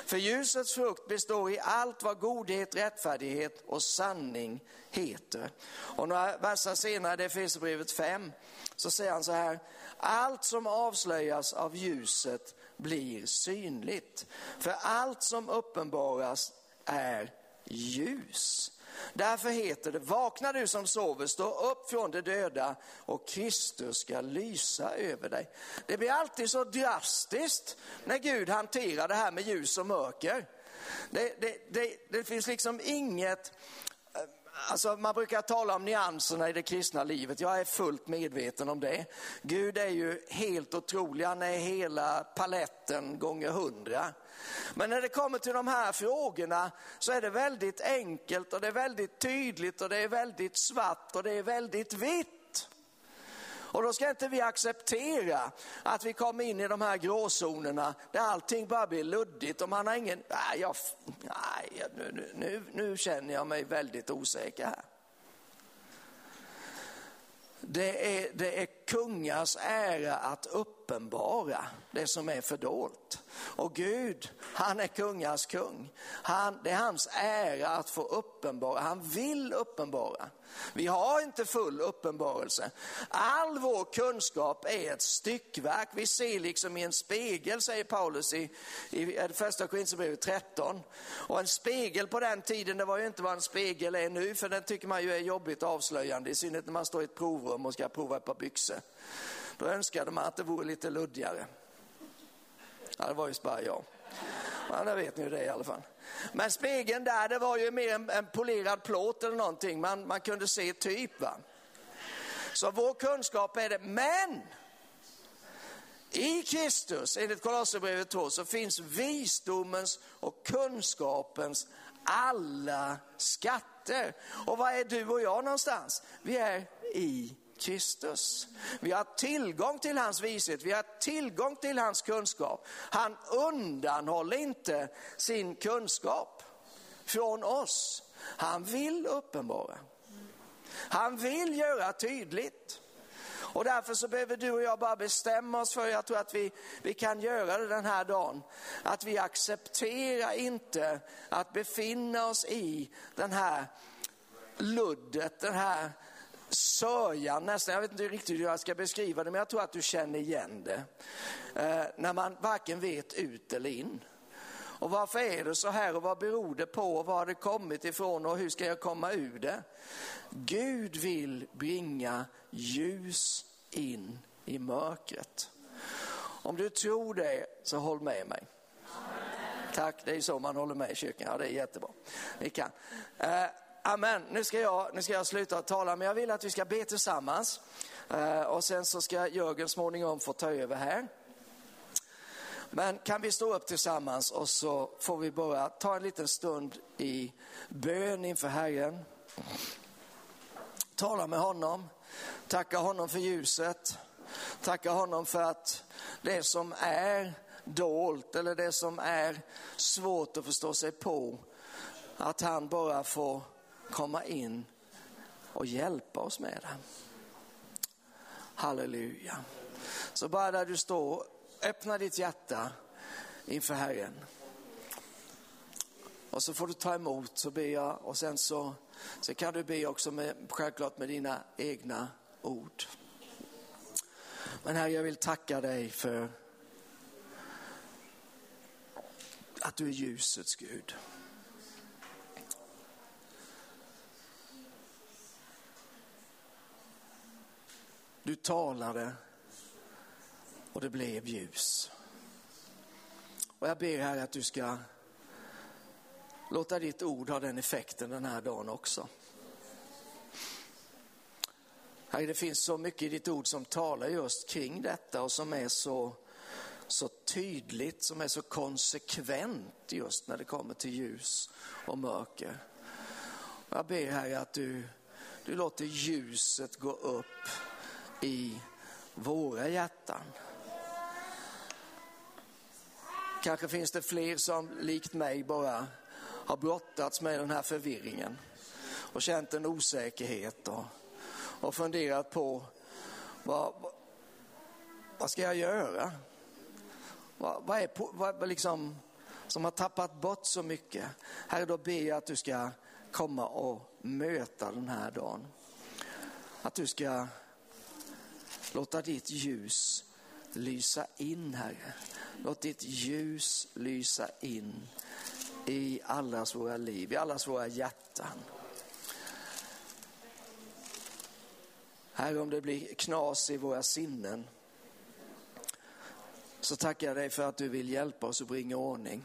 [SPEAKER 1] För ljusets frukt består i allt vad godhet, rättfärdighet och sanning heter. Och några verser senare, i Efesierbrevet 5, så säger han så här. Allt som avslöjas av ljuset blir synligt. För allt som uppenbaras är ljus. Därför heter det, vakna du som sover, stå upp från de döda och Kristus ska lysa över dig. Det blir alltid så drastiskt när Gud hanterar det här med ljus och mörker. Det, det, det, det finns liksom inget, eh, Alltså man brukar tala om nyanserna i det kristna livet. Jag är fullt medveten om det. Gud är ju helt otrolig. Han är hela paletten gånger hundra. Men när det kommer till de här frågorna så är det väldigt enkelt och det är väldigt tydligt och det är väldigt svart och det är väldigt vitt. Och då ska inte vi acceptera att vi kommer in i de här gråzonerna där allting bara blir luddigt och man har ingen, nej, jag, nej nu, nu, nu känner jag mig väldigt osäker här. Det är, det är kungars ära att uppenbara det som är fördolt. Och Gud, han är kungars kung. Han, det är hans ära att få uppenbara, han vill uppenbara. Vi har inte full uppenbarelse. All vår kunskap är ett styckverk. Vi ser liksom i en spegel, säger Paulus i, i första Korinthierbrevet 13. Och en spegel på den tiden, det var ju inte vad en spegel är nu, för den tycker man ju är jobbigt avslöjande, i synnerhet när man står i ett provrum och ska prova ett par byxor. Då önskade man att det vore lite luddigare. Ja, det var ju bara jag. Ja, det vet ni ju det i alla fall. Men spegeln där, det var ju mer en, en polerad plåt eller någonting. Man, man kunde se typ. Va? Så vår kunskap är det. Men i Kristus, enligt Kolosserbrevet 2, så finns visdomens och kunskapens alla skatter. Och var är du och jag någonstans? Vi är i Kristus. Vi har tillgång till hans vishet, vi har tillgång till hans kunskap. Han undanhåller inte sin kunskap från oss. Han vill uppenbara. Han vill göra tydligt. Och därför så behöver du och jag bara bestämma oss för, jag tror att vi, vi kan göra det den här dagen, att vi accepterar inte att befinna oss i den här luddet, den här sörjan nästan, jag vet inte riktigt hur jag ska beskriva det, men jag tror att du känner igen det. Eh, när man varken vet ut eller in. Och varför är det så här och vad beror det på och var har det kommit ifrån och hur ska jag komma ur det? Gud vill bringa ljus in i mörkret. Om du tror det så håll med mig. Tack, det är så man håller med i kyrkan. Ja, det är jättebra. Ni kan. Eh, Amen. Nu ska, jag, nu ska jag sluta tala, men jag vill att vi ska be tillsammans. Eh, och sen så ska Jörgen småningom få ta över här. Men kan vi stå upp tillsammans och så får vi bara ta en liten stund i bön inför Herren. Tala med honom, tacka honom för ljuset, tacka honom för att det som är dolt eller det som är svårt att förstå sig på, att han bara får komma in och hjälpa oss med det. Halleluja. Så bara där du står, öppna ditt hjärta inför Herren. Och så får du ta emot så ber jag och sen så, så kan du be också med, självklart med dina egna ord. Men Herre, jag vill tacka dig för att du är ljusets Gud. Du talade och det blev ljus. Och jag ber här att du ska låta ditt ord ha den effekten den här dagen också. Herre, det finns så mycket i ditt ord som talar just kring detta och som är så, så tydligt, som är så konsekvent just när det kommer till ljus och mörker. Jag ber här att du, du låter ljuset gå upp i våra hjärtan. Kanske finns det fler som likt mig bara har brottats med den här förvirringen och känt en osäkerhet och, och funderat på vad, vad ska jag göra? Vad, vad är vad, liksom, som har tappat bort så mycket? Herre, då ber jag att du ska komma och möta den här dagen. Att du ska låta ditt ljus lysa in, Herre. Låt ditt ljus lysa in i allas våra liv, i allas våra hjärtan. Herre, om det blir knas i våra sinnen så tackar jag dig för att du vill hjälpa oss att bringa ordning.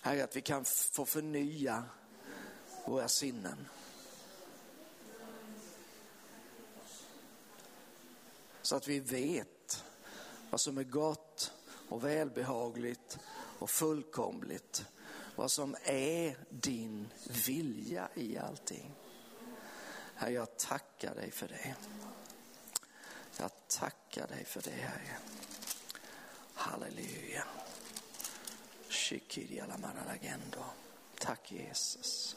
[SPEAKER 1] Herre, att vi kan få förnya våra sinnen. Så att vi vet vad som är gott och välbehagligt och fullkomligt. Vad som är din vilja i allting. Herre, jag tackar dig för det. Jag tackar dig för det, Herre. Halleluja. Tack Jesus.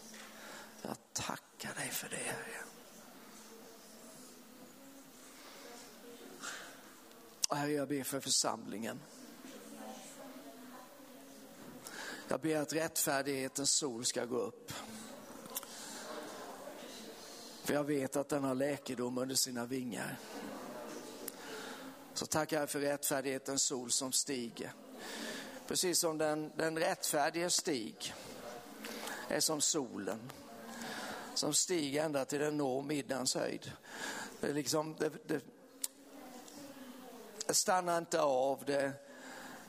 [SPEAKER 1] Jag tackar dig för det, Herre. Och Herre, jag ber för församlingen. Jag ber att rättfärdighetens sol ska gå upp. För jag vet att den har läkedom under sina vingar. Så tackar jag för rättfärdighetens sol som stiger. Precis som den, den rättfärdige stig är som solen. Som stiger ända till den når middagens höjd. Det, liksom, det, det, det stannar inte av, det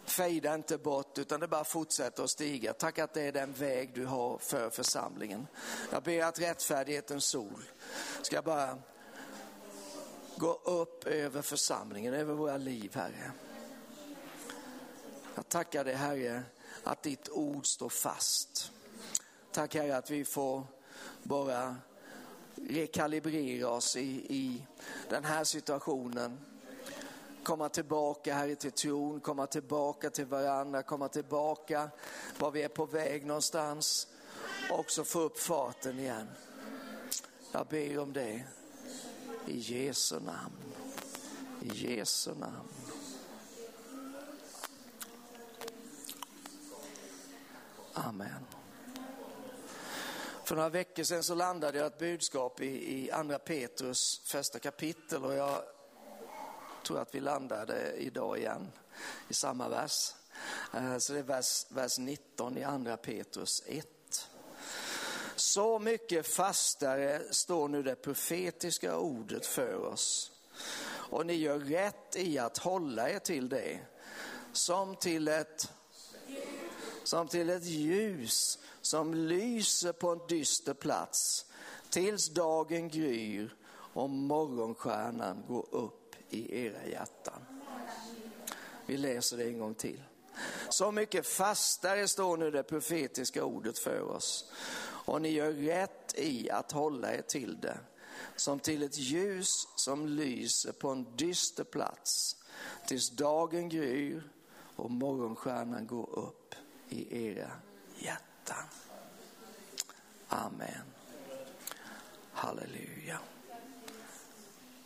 [SPEAKER 1] fejdar inte bort utan det bara fortsätter att stiga. Tack att det är den väg du har för församlingen. Jag ber att rättfärdighetens sol ska bara gå upp över församlingen, över våra liv Herre. Jag tackar dig Herre att ditt ord står fast. Tack Herre att vi får bara rekalibrera oss i, i den här situationen komma tillbaka Herre till tron, komma tillbaka till varandra, komma tillbaka var vi är på väg någonstans. Och också få upp farten igen. Jag ber om det i Jesu namn. I Jesu namn. Amen. För några veckor sedan så landade jag ett budskap i, i andra Petrus första kapitel och jag tror att vi landade idag igen i samma vers. Eh, så det är vers, vers 19 i andra Petrus 1. Så mycket fastare står nu det profetiska ordet för oss. Och ni gör rätt i att hålla er till det som till ett, som till ett ljus som lyser på en dyster plats tills dagen gryr och morgonstjärnan går upp i era hjärtan. Vi läser det en gång till. Så mycket fastare står nu det profetiska ordet för oss. Och ni gör rätt i att hålla er till det som till ett ljus som lyser på en dyster plats tills dagen gryr och morgonstjärnan går upp i era hjärtan. Amen. Halleluja.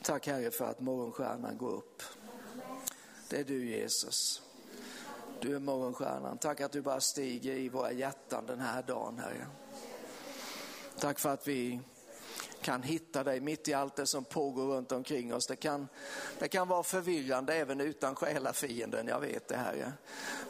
[SPEAKER 1] Tack Herre för att morgonstjärnan går upp. Det är du Jesus. Du är morgonstjärnan. Tack att du bara stiger i våra hjärtan den här dagen Herre. Tack för att vi kan hitta dig mitt i allt det som pågår runt omkring oss. Det kan, det kan vara förvirrande även utan själafienden, jag vet det Herre.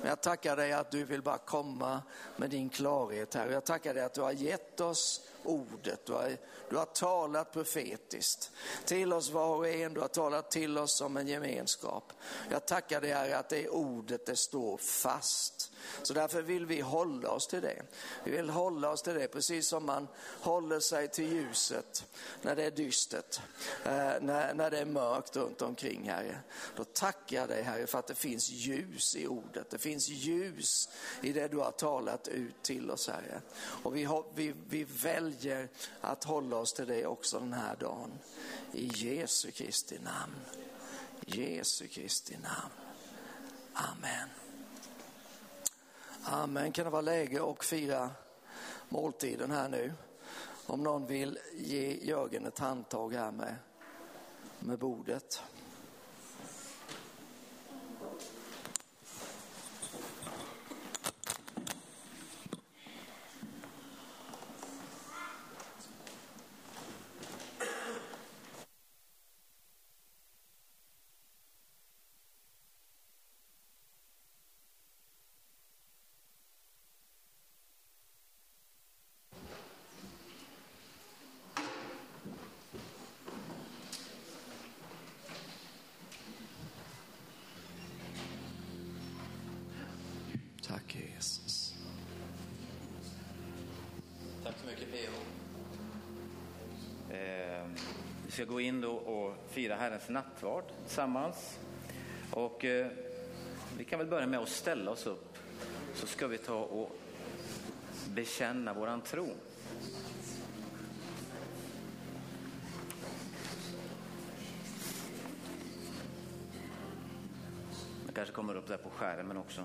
[SPEAKER 1] Men jag tackar dig att du vill bara komma med din klarhet Herre. Jag tackar dig att du har gett oss ordet. Du har, du har talat profetiskt till oss var och en. Du har talat till oss som en gemenskap. Jag tackar dig Herre att det ordet det står fast. Så därför vill vi hålla oss till det. Vi vill hålla oss till det precis som man håller sig till ljuset när det är dystert, eh, när, när det är mörkt runt omkring Herre. Då tackar jag dig Herre för att det finns ljus i ordet. Det finns ljus i det du har talat ut till oss Herre. Och vi, har, vi, vi väljer att hålla oss till det också den här dagen. I Jesu Kristi namn. Jesu Kristi namn. Amen. Amen. Kan det vara läge att fira måltiden här nu? Om någon vill ge Jörgen ett handtag här med, med bordet. Tack Jesus.
[SPEAKER 2] Tack så mycket PO. Eh, vi ska gå in då och fira Herrens nattvard tillsammans. Och eh, vi kan väl börja med att ställa oss upp så ska vi ta och bekänna våran tro. Det kanske kommer upp där på skärmen också.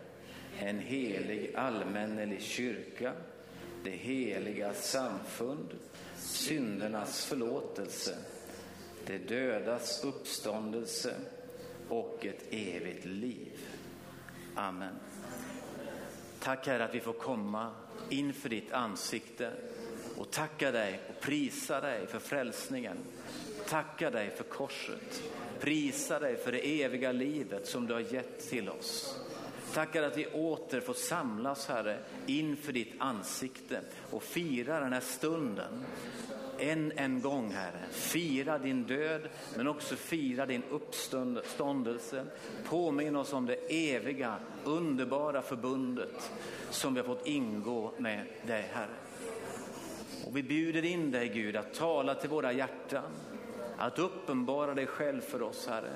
[SPEAKER 2] en helig allmännelig kyrka, det heliga samfund, syndernas förlåtelse, det dödas uppståndelse och ett evigt liv. Amen. Tack Herre att vi får komma inför ditt ansikte och tacka dig och prisa dig för frälsningen. Tacka dig för korset. Prisa dig för det eviga livet som du har gett till oss. Tackar att vi åter får samlas Herre inför ditt ansikte och fira den här stunden. Än en gång Herre, fira din död men också fira din uppståndelse. Påminn oss om det eviga, underbara förbundet som vi har fått ingå med dig Herre. Och vi bjuder in dig Gud att tala till våra hjärtan, att uppenbara dig själv för oss Herre.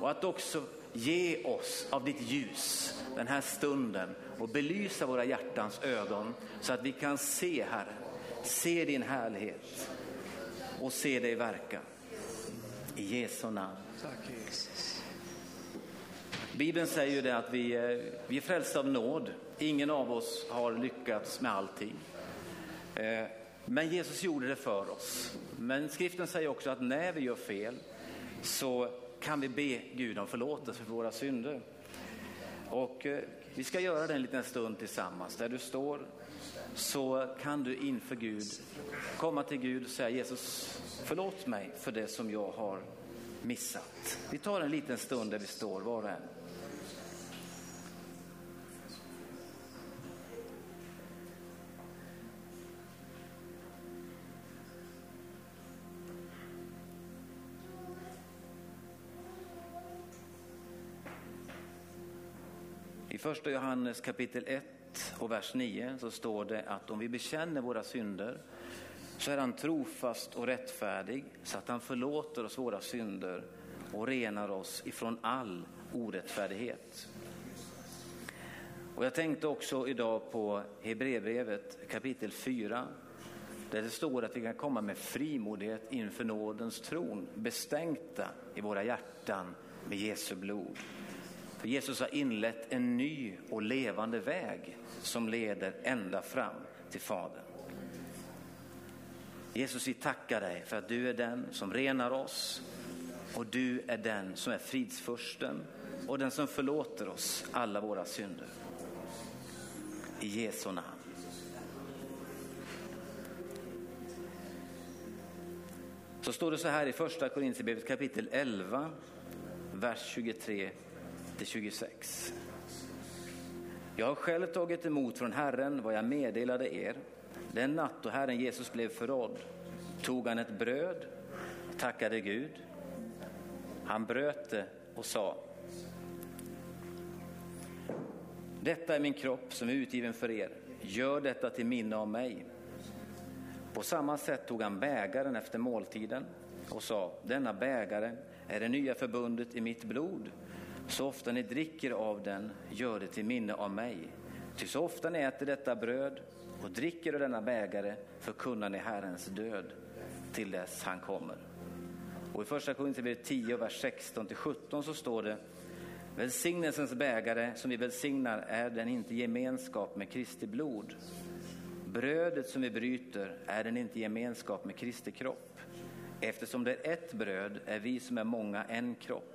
[SPEAKER 2] Och att också ge oss av ditt ljus den här stunden och belysa våra hjärtans ögon så att vi kan se Herre, se din härlighet och se dig verka. I Jesu namn.
[SPEAKER 1] Tack Jesus.
[SPEAKER 2] Bibeln säger ju det att vi, vi är frälsta av nåd. Ingen av oss har lyckats med allting. Eh, men Jesus gjorde det för oss. Men skriften säger också att när vi gör fel så kan vi be Gud om förlåtelse för våra synder. Och eh, vi ska göra det en liten stund tillsammans. Där du står så kan du inför Gud komma till Gud och säga Jesus, förlåt mig för det som jag har missat. Vi tar en liten stund där vi står var och en. I första Johannes kapitel 1 och vers 9 så står det att om vi bekänner våra synder så är han trofast och rättfärdig så att han förlåter oss våra synder och renar oss ifrån all orättfärdighet. Och jag tänkte också idag på Hebreerbrevet kapitel 4 där det står att vi kan komma med frimodighet inför nådens tron, bestänkta i våra hjärtan med Jesu blod. För Jesus har inlett en ny och levande väg som leder ända fram till Fadern. Jesus, vi tackar dig för att du är den som renar oss och du är den som är fridsfursten och den som förlåter oss alla våra synder. I Jesu namn. Så står det så här i första Korinthierbrevet kapitel 11, vers 23 26. Jag har själv tagit emot från Herren vad jag meddelade er. Den natt då Herren Jesus blev förrådd tog han ett bröd, tackade Gud. Han bröt det och sa Detta är min kropp som är utgiven för er. Gör detta till minne av mig. På samma sätt tog han bägaren efter måltiden och sa Denna bägare är det nya förbundet i mitt blod. Så ofta ni dricker av den, gör det till minne av mig. Ty så ofta ni äter detta bröd och dricker av denna bägare förkunnar ni Herrens död till dess han kommer. Och i första Korinthierbrevet 10, vers 16 till 17 så står det Välsignelsens bägare som vi välsignar är den inte gemenskap med Kristi blod. Brödet som vi bryter är den inte gemenskap med Kristi kropp. Eftersom det är ett bröd är vi som är många en kropp.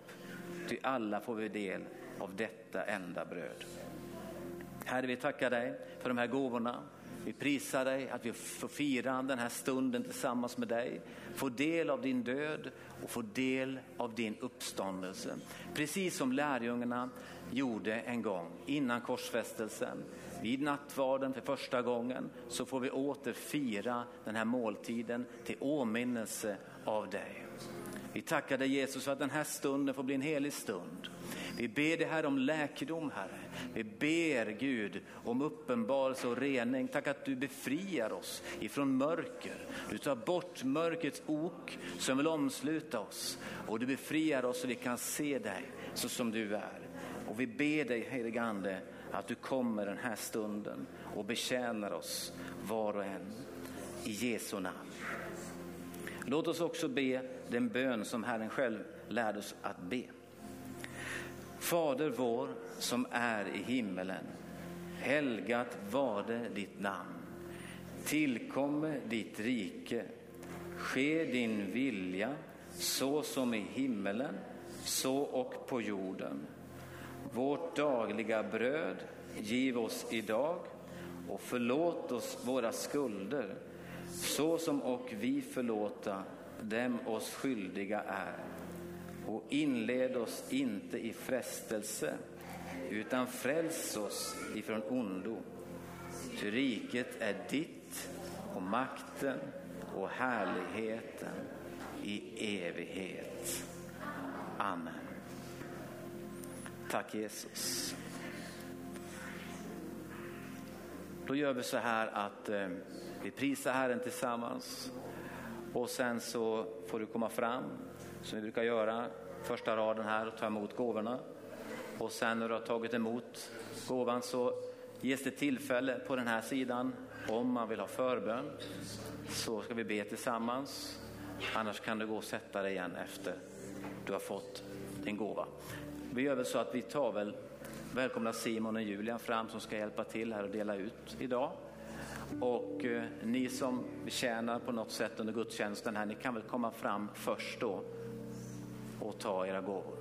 [SPEAKER 2] Ty alla får vi del av detta enda bröd. Herre, vi tackar dig för de här gåvorna. Vi prisar dig att vi får fira den här stunden tillsammans med dig, få del av din död och få del av din uppståndelse. Precis som lärjungarna gjorde en gång innan korsfästelsen. Vid nattvarden för första gången så får vi åter fira den här måltiden till åminnelse av dig. Vi tackar dig Jesus för att den här stunden får bli en helig stund. Vi ber dig här om läkedom Herre. Vi ber Gud om uppenbarelse och rening. Tack att du befriar oss ifrån mörker. Du tar bort mörkrets ok som vill omsluta oss. Och du befriar oss så vi kan se dig så som du är. Och vi ber dig helige Ande att du kommer den här stunden och betjänar oss var och en. I Jesu namn. Låt oss också be den bön som Herren själv lärde oss att be. Fader vår som är i himmelen. Helgat varde ditt namn. Tillkomme ditt rike. Ske din vilja så som i himmelen, så och på jorden. Vårt dagliga bröd giv oss idag och förlåt oss våra skulder så som och vi förlåta dem oss skyldiga är. Och inled oss inte i frestelse utan fräls oss ifrån ondo. Ty riket är ditt och makten och härligheten i evighet. Amen. Tack Jesus. Då gör vi så här att eh, vi prisar Herren tillsammans och sen så får du komma fram som vi brukar göra, första raden här och ta emot gåvorna. Och sen när du har tagit emot gåvan så ges det tillfälle på den här sidan om man vill ha förbön så ska vi be tillsammans. Annars kan du gå och sätta dig igen efter du har fått din gåva. Vi gör väl så att vi tar väl välkomna Simon och Julian fram som ska hjälpa till här och dela ut idag.
[SPEAKER 3] Och eh, ni som betjänar på något sätt under gudstjänsten här, ni kan väl komma fram först då och ta era gåvor.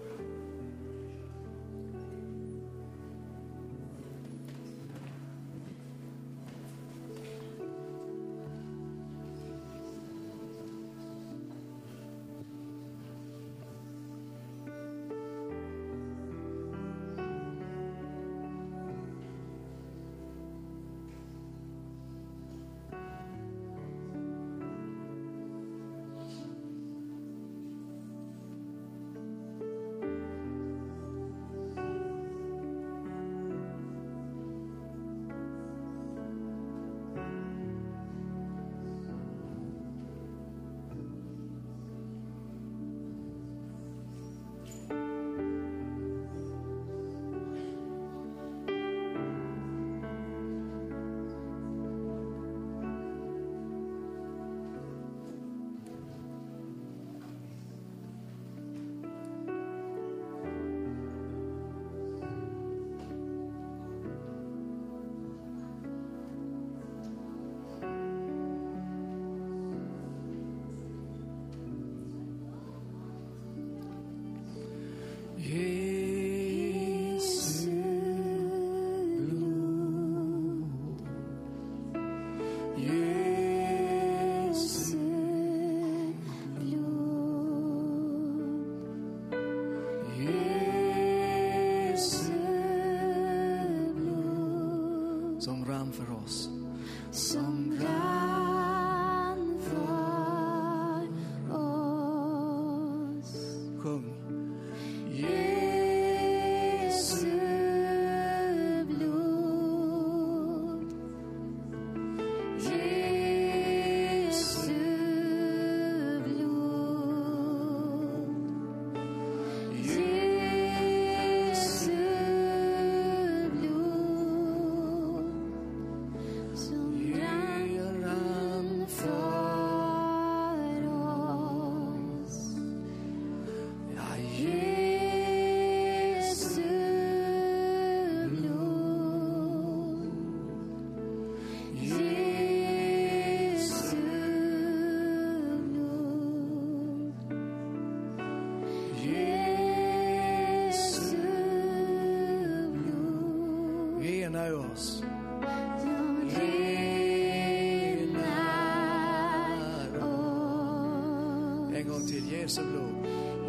[SPEAKER 1] Jesu blod.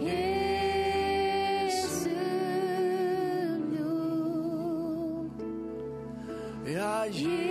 [SPEAKER 1] Jesu blod. Ja,
[SPEAKER 3] Jesus.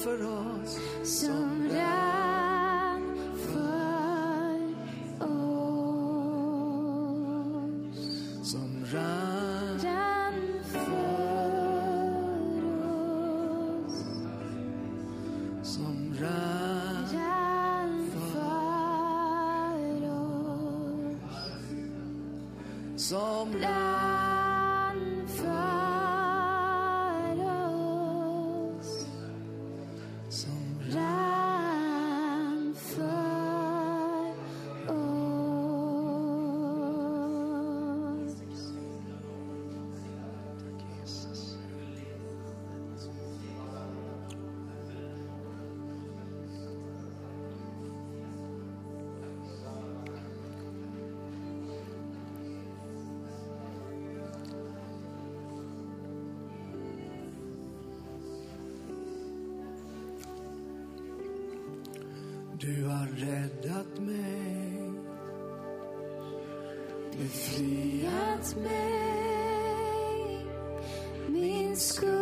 [SPEAKER 3] for Du har räddat mig. Befriat mig Min skuld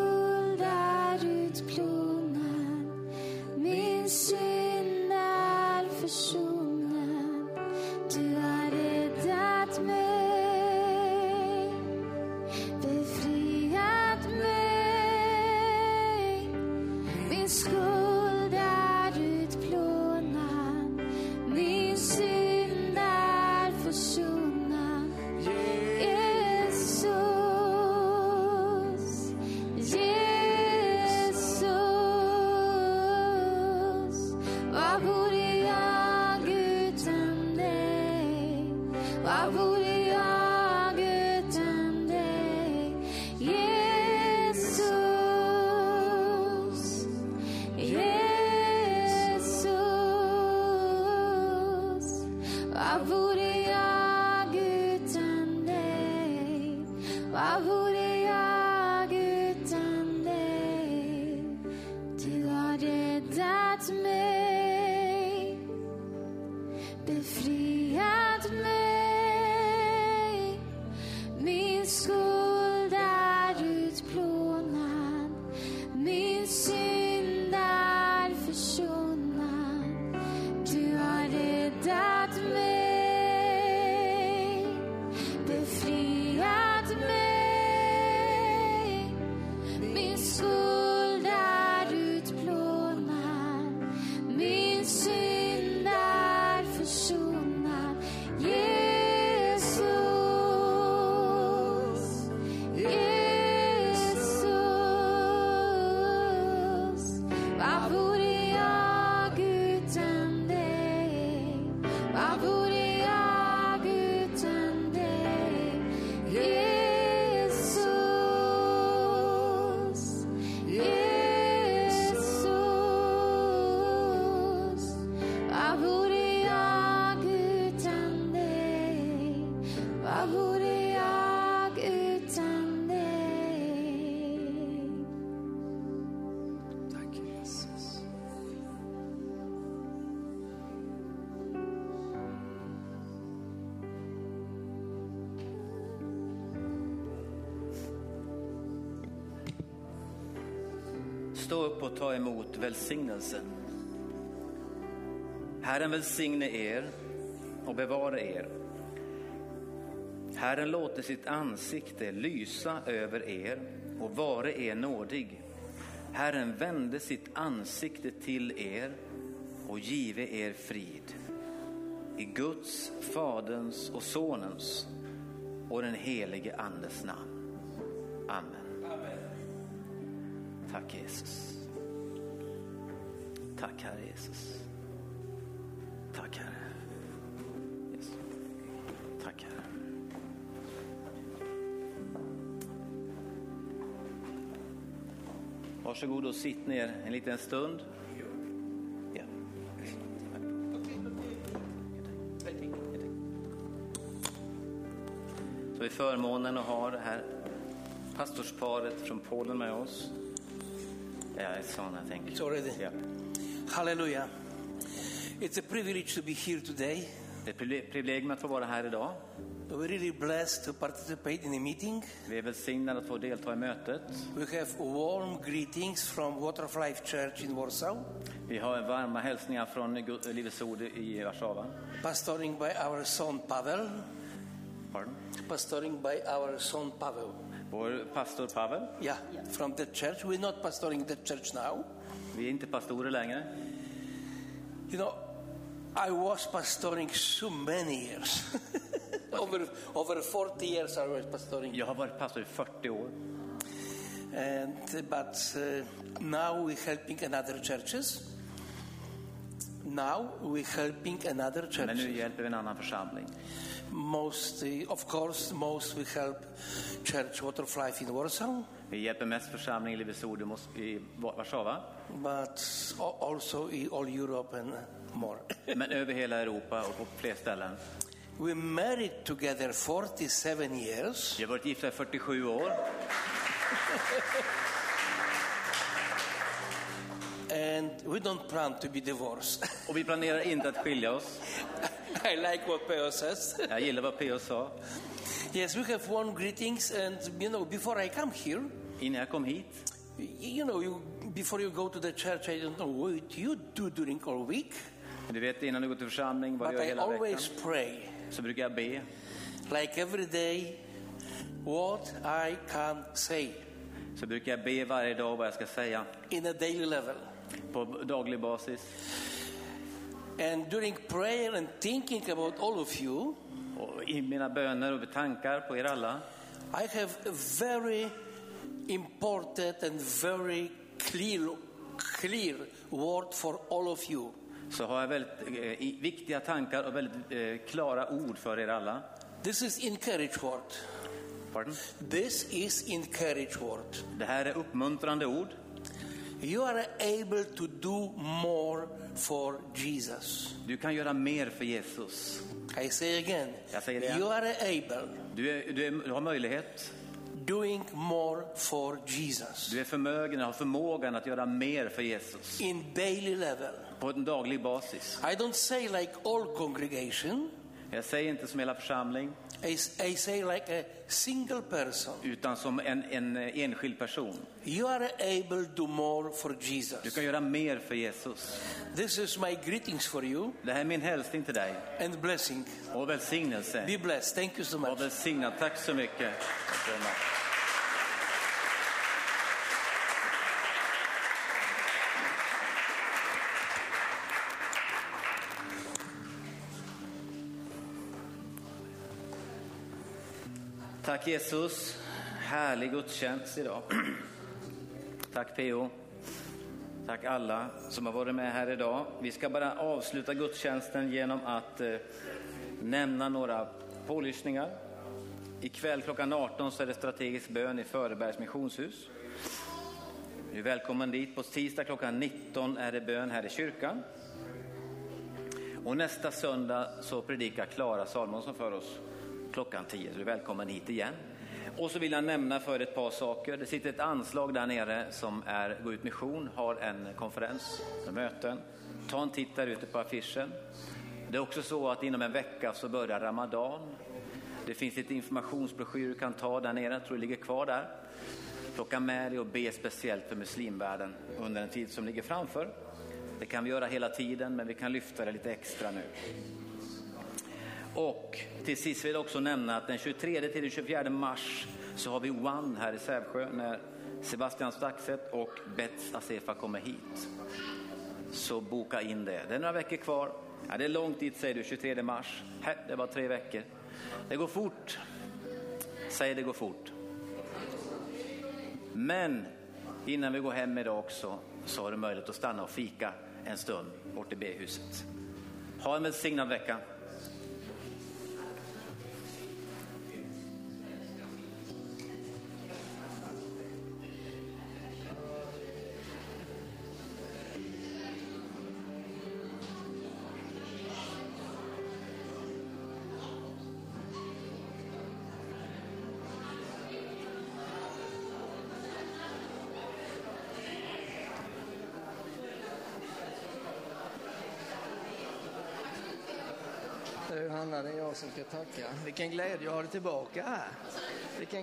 [SPEAKER 2] Stå upp och ta emot välsignelsen. Herren välsigne er och bevara er. Herren låter sitt ansikte lysa över er och vare er nådig. Herren vände sitt ansikte till er och give er frid. I Guds, Faderns och Sonens och den helige Andes namn. Amen. Tack Jesus. Tack Herre Jesus. Tack Herre. Jesus. Tack Herre. Varsågod och sitt ner en liten stund. Så vi förmånen att ha det här pastorsparet från Polen med oss. Yeah, it's on, I think.
[SPEAKER 4] It's already.
[SPEAKER 2] Yeah.
[SPEAKER 4] Hallelujah. It's a privilege to be here today.
[SPEAKER 2] Det är ett privile- privilegium att få vara här idag.
[SPEAKER 4] We're really blessed to participate in the meeting.
[SPEAKER 2] Vi är välsignade att få delta i mötet.
[SPEAKER 4] We have warm greetings from Water of Life Church in Warsaw,
[SPEAKER 2] Vi har varma hälsningar från Livets Ord i Warszawa.
[SPEAKER 4] pastoring by our son Pavel.
[SPEAKER 2] Pardon?
[SPEAKER 4] Pastoring by our son Pavel.
[SPEAKER 2] Vår pastor Pavel.
[SPEAKER 4] Yeah, from the church. We're not pastoring the church now.
[SPEAKER 2] Vi är inte pastorer längre.
[SPEAKER 4] You know, I was pastoring so many years. over, over 40 years I was pastoring.
[SPEAKER 2] Jag har varit pastor i 40 år.
[SPEAKER 4] And, but uh, now we're helping another churches. Now we're helping another
[SPEAKER 2] Men
[SPEAKER 4] churches.
[SPEAKER 2] nu hjälper vi en annan församling.
[SPEAKER 4] Most, uh, of course, most we help Church Water of Life in Warsaw,
[SPEAKER 2] Vi hjälper mest församling i Livets Ord i Warszawa.
[SPEAKER 4] but al- also in all Europe and more.
[SPEAKER 2] Men över hela Europa och på fler ställen.
[SPEAKER 4] we married together 47 years,
[SPEAKER 2] Vi har varit gifta i 47 år.
[SPEAKER 4] and we don't plan to be divorced.
[SPEAKER 2] Och vi planerar inte att skilja oss.
[SPEAKER 4] I like what Peo says.
[SPEAKER 2] Jag gillar vad P.O. sa.
[SPEAKER 4] yes, we have warm greetings, and you know, before I come here,
[SPEAKER 2] Innan jag kom hit,
[SPEAKER 4] you know, you, before you go to the church, I don't know what you do during all week,
[SPEAKER 2] du vet innan du går till församling, vad du gör
[SPEAKER 4] I
[SPEAKER 2] hela
[SPEAKER 4] always
[SPEAKER 2] veckan,
[SPEAKER 4] pray,
[SPEAKER 2] så brukar jag be.
[SPEAKER 4] like every day, what I can say
[SPEAKER 2] Så brukar jag be varje dag vad jag ska säga
[SPEAKER 4] in a daily level.
[SPEAKER 2] På daglig basis.
[SPEAKER 4] And during prayer and thinking about all of you,
[SPEAKER 2] Och I mina böner och tankar på er alla
[SPEAKER 4] I have a very important and very clear, clear word for all of you.
[SPEAKER 2] så har jag väldigt eh, viktiga tankar och väldigt eh, klara ord för er alla.
[SPEAKER 4] This is encourage word.
[SPEAKER 2] Pardon?
[SPEAKER 4] This is encourage word.
[SPEAKER 2] Det här är uppmuntrande ord.
[SPEAKER 4] You are able to do more for Jesus.
[SPEAKER 2] Du kan göra mer för Jesus.
[SPEAKER 4] I say again,
[SPEAKER 2] Jag säger det igen.
[SPEAKER 4] you are able
[SPEAKER 2] Du, är, du, är, du har möjlighet,
[SPEAKER 4] doing more for Jesus
[SPEAKER 2] du är förmögen, har förmågan att göra mer för Jesus
[SPEAKER 4] in daily level.
[SPEAKER 2] på en daglig basis.
[SPEAKER 4] I don't say like all congregation.
[SPEAKER 2] Jag säger inte som hela församling,
[SPEAKER 4] I, I say like a single person.
[SPEAKER 2] utan som en, en enskild person.
[SPEAKER 4] You are able to do more for
[SPEAKER 2] Du
[SPEAKER 4] Jesus.
[SPEAKER 2] kan göra mer för Jesus.
[SPEAKER 4] This is my greetings for you
[SPEAKER 2] Det här är min hälsning till dig
[SPEAKER 4] and blessing.
[SPEAKER 2] och välsignelse.
[SPEAKER 4] Be blessed. Thank you so much.
[SPEAKER 2] välsignad. Tack så mycket. Tack Jesus. Härlig gudstjänst idag. Tack PO. Tack alla som har varit med här idag. Vi ska bara avsluta gudstjänsten genom att eh, nämna några pålyssningar. Ikväll klockan 18 så är det strategisk bön i Förebergs missionshus. Du är välkommen dit. På tisdag klockan 19 är det bön här i kyrkan. Och nästa söndag så predikar Klara Salmonsson för oss klockan 10. Så du är välkommen hit igen. Och så vill jag nämna för ett par saker. Det sitter ett anslag där nere som är Gå ut mission, har en konferens, med möten. Ta en titt där ute på affischen. Det är också så att inom en vecka så börjar Ramadan. Det finns lite informationsbroschyr du kan ta där nere, jag tror det ligger kvar där. Plocka med dig och be speciellt för muslimvärlden under den tid som ligger framför. Det kan vi göra hela tiden, men vi kan lyfta det lite extra nu. Och till sist vill jag också nämna att den 23 till den 24 mars så har vi One här i Sävsjö när Sebastian Staxet och Bets Asefa kommer hit. Så boka in det. Det är några veckor kvar. Ja, det är långt dit säger du, 23 mars. Hä, det var tre veckor. Det går fort. Säg det går fort. Men innan vi går hem idag också så har du möjlighet att stanna och fika en stund bort i B-huset. Ha en välsignad vecka.
[SPEAKER 1] Jag som ska tacka. Vilken glädje att ha dig tillbaka här.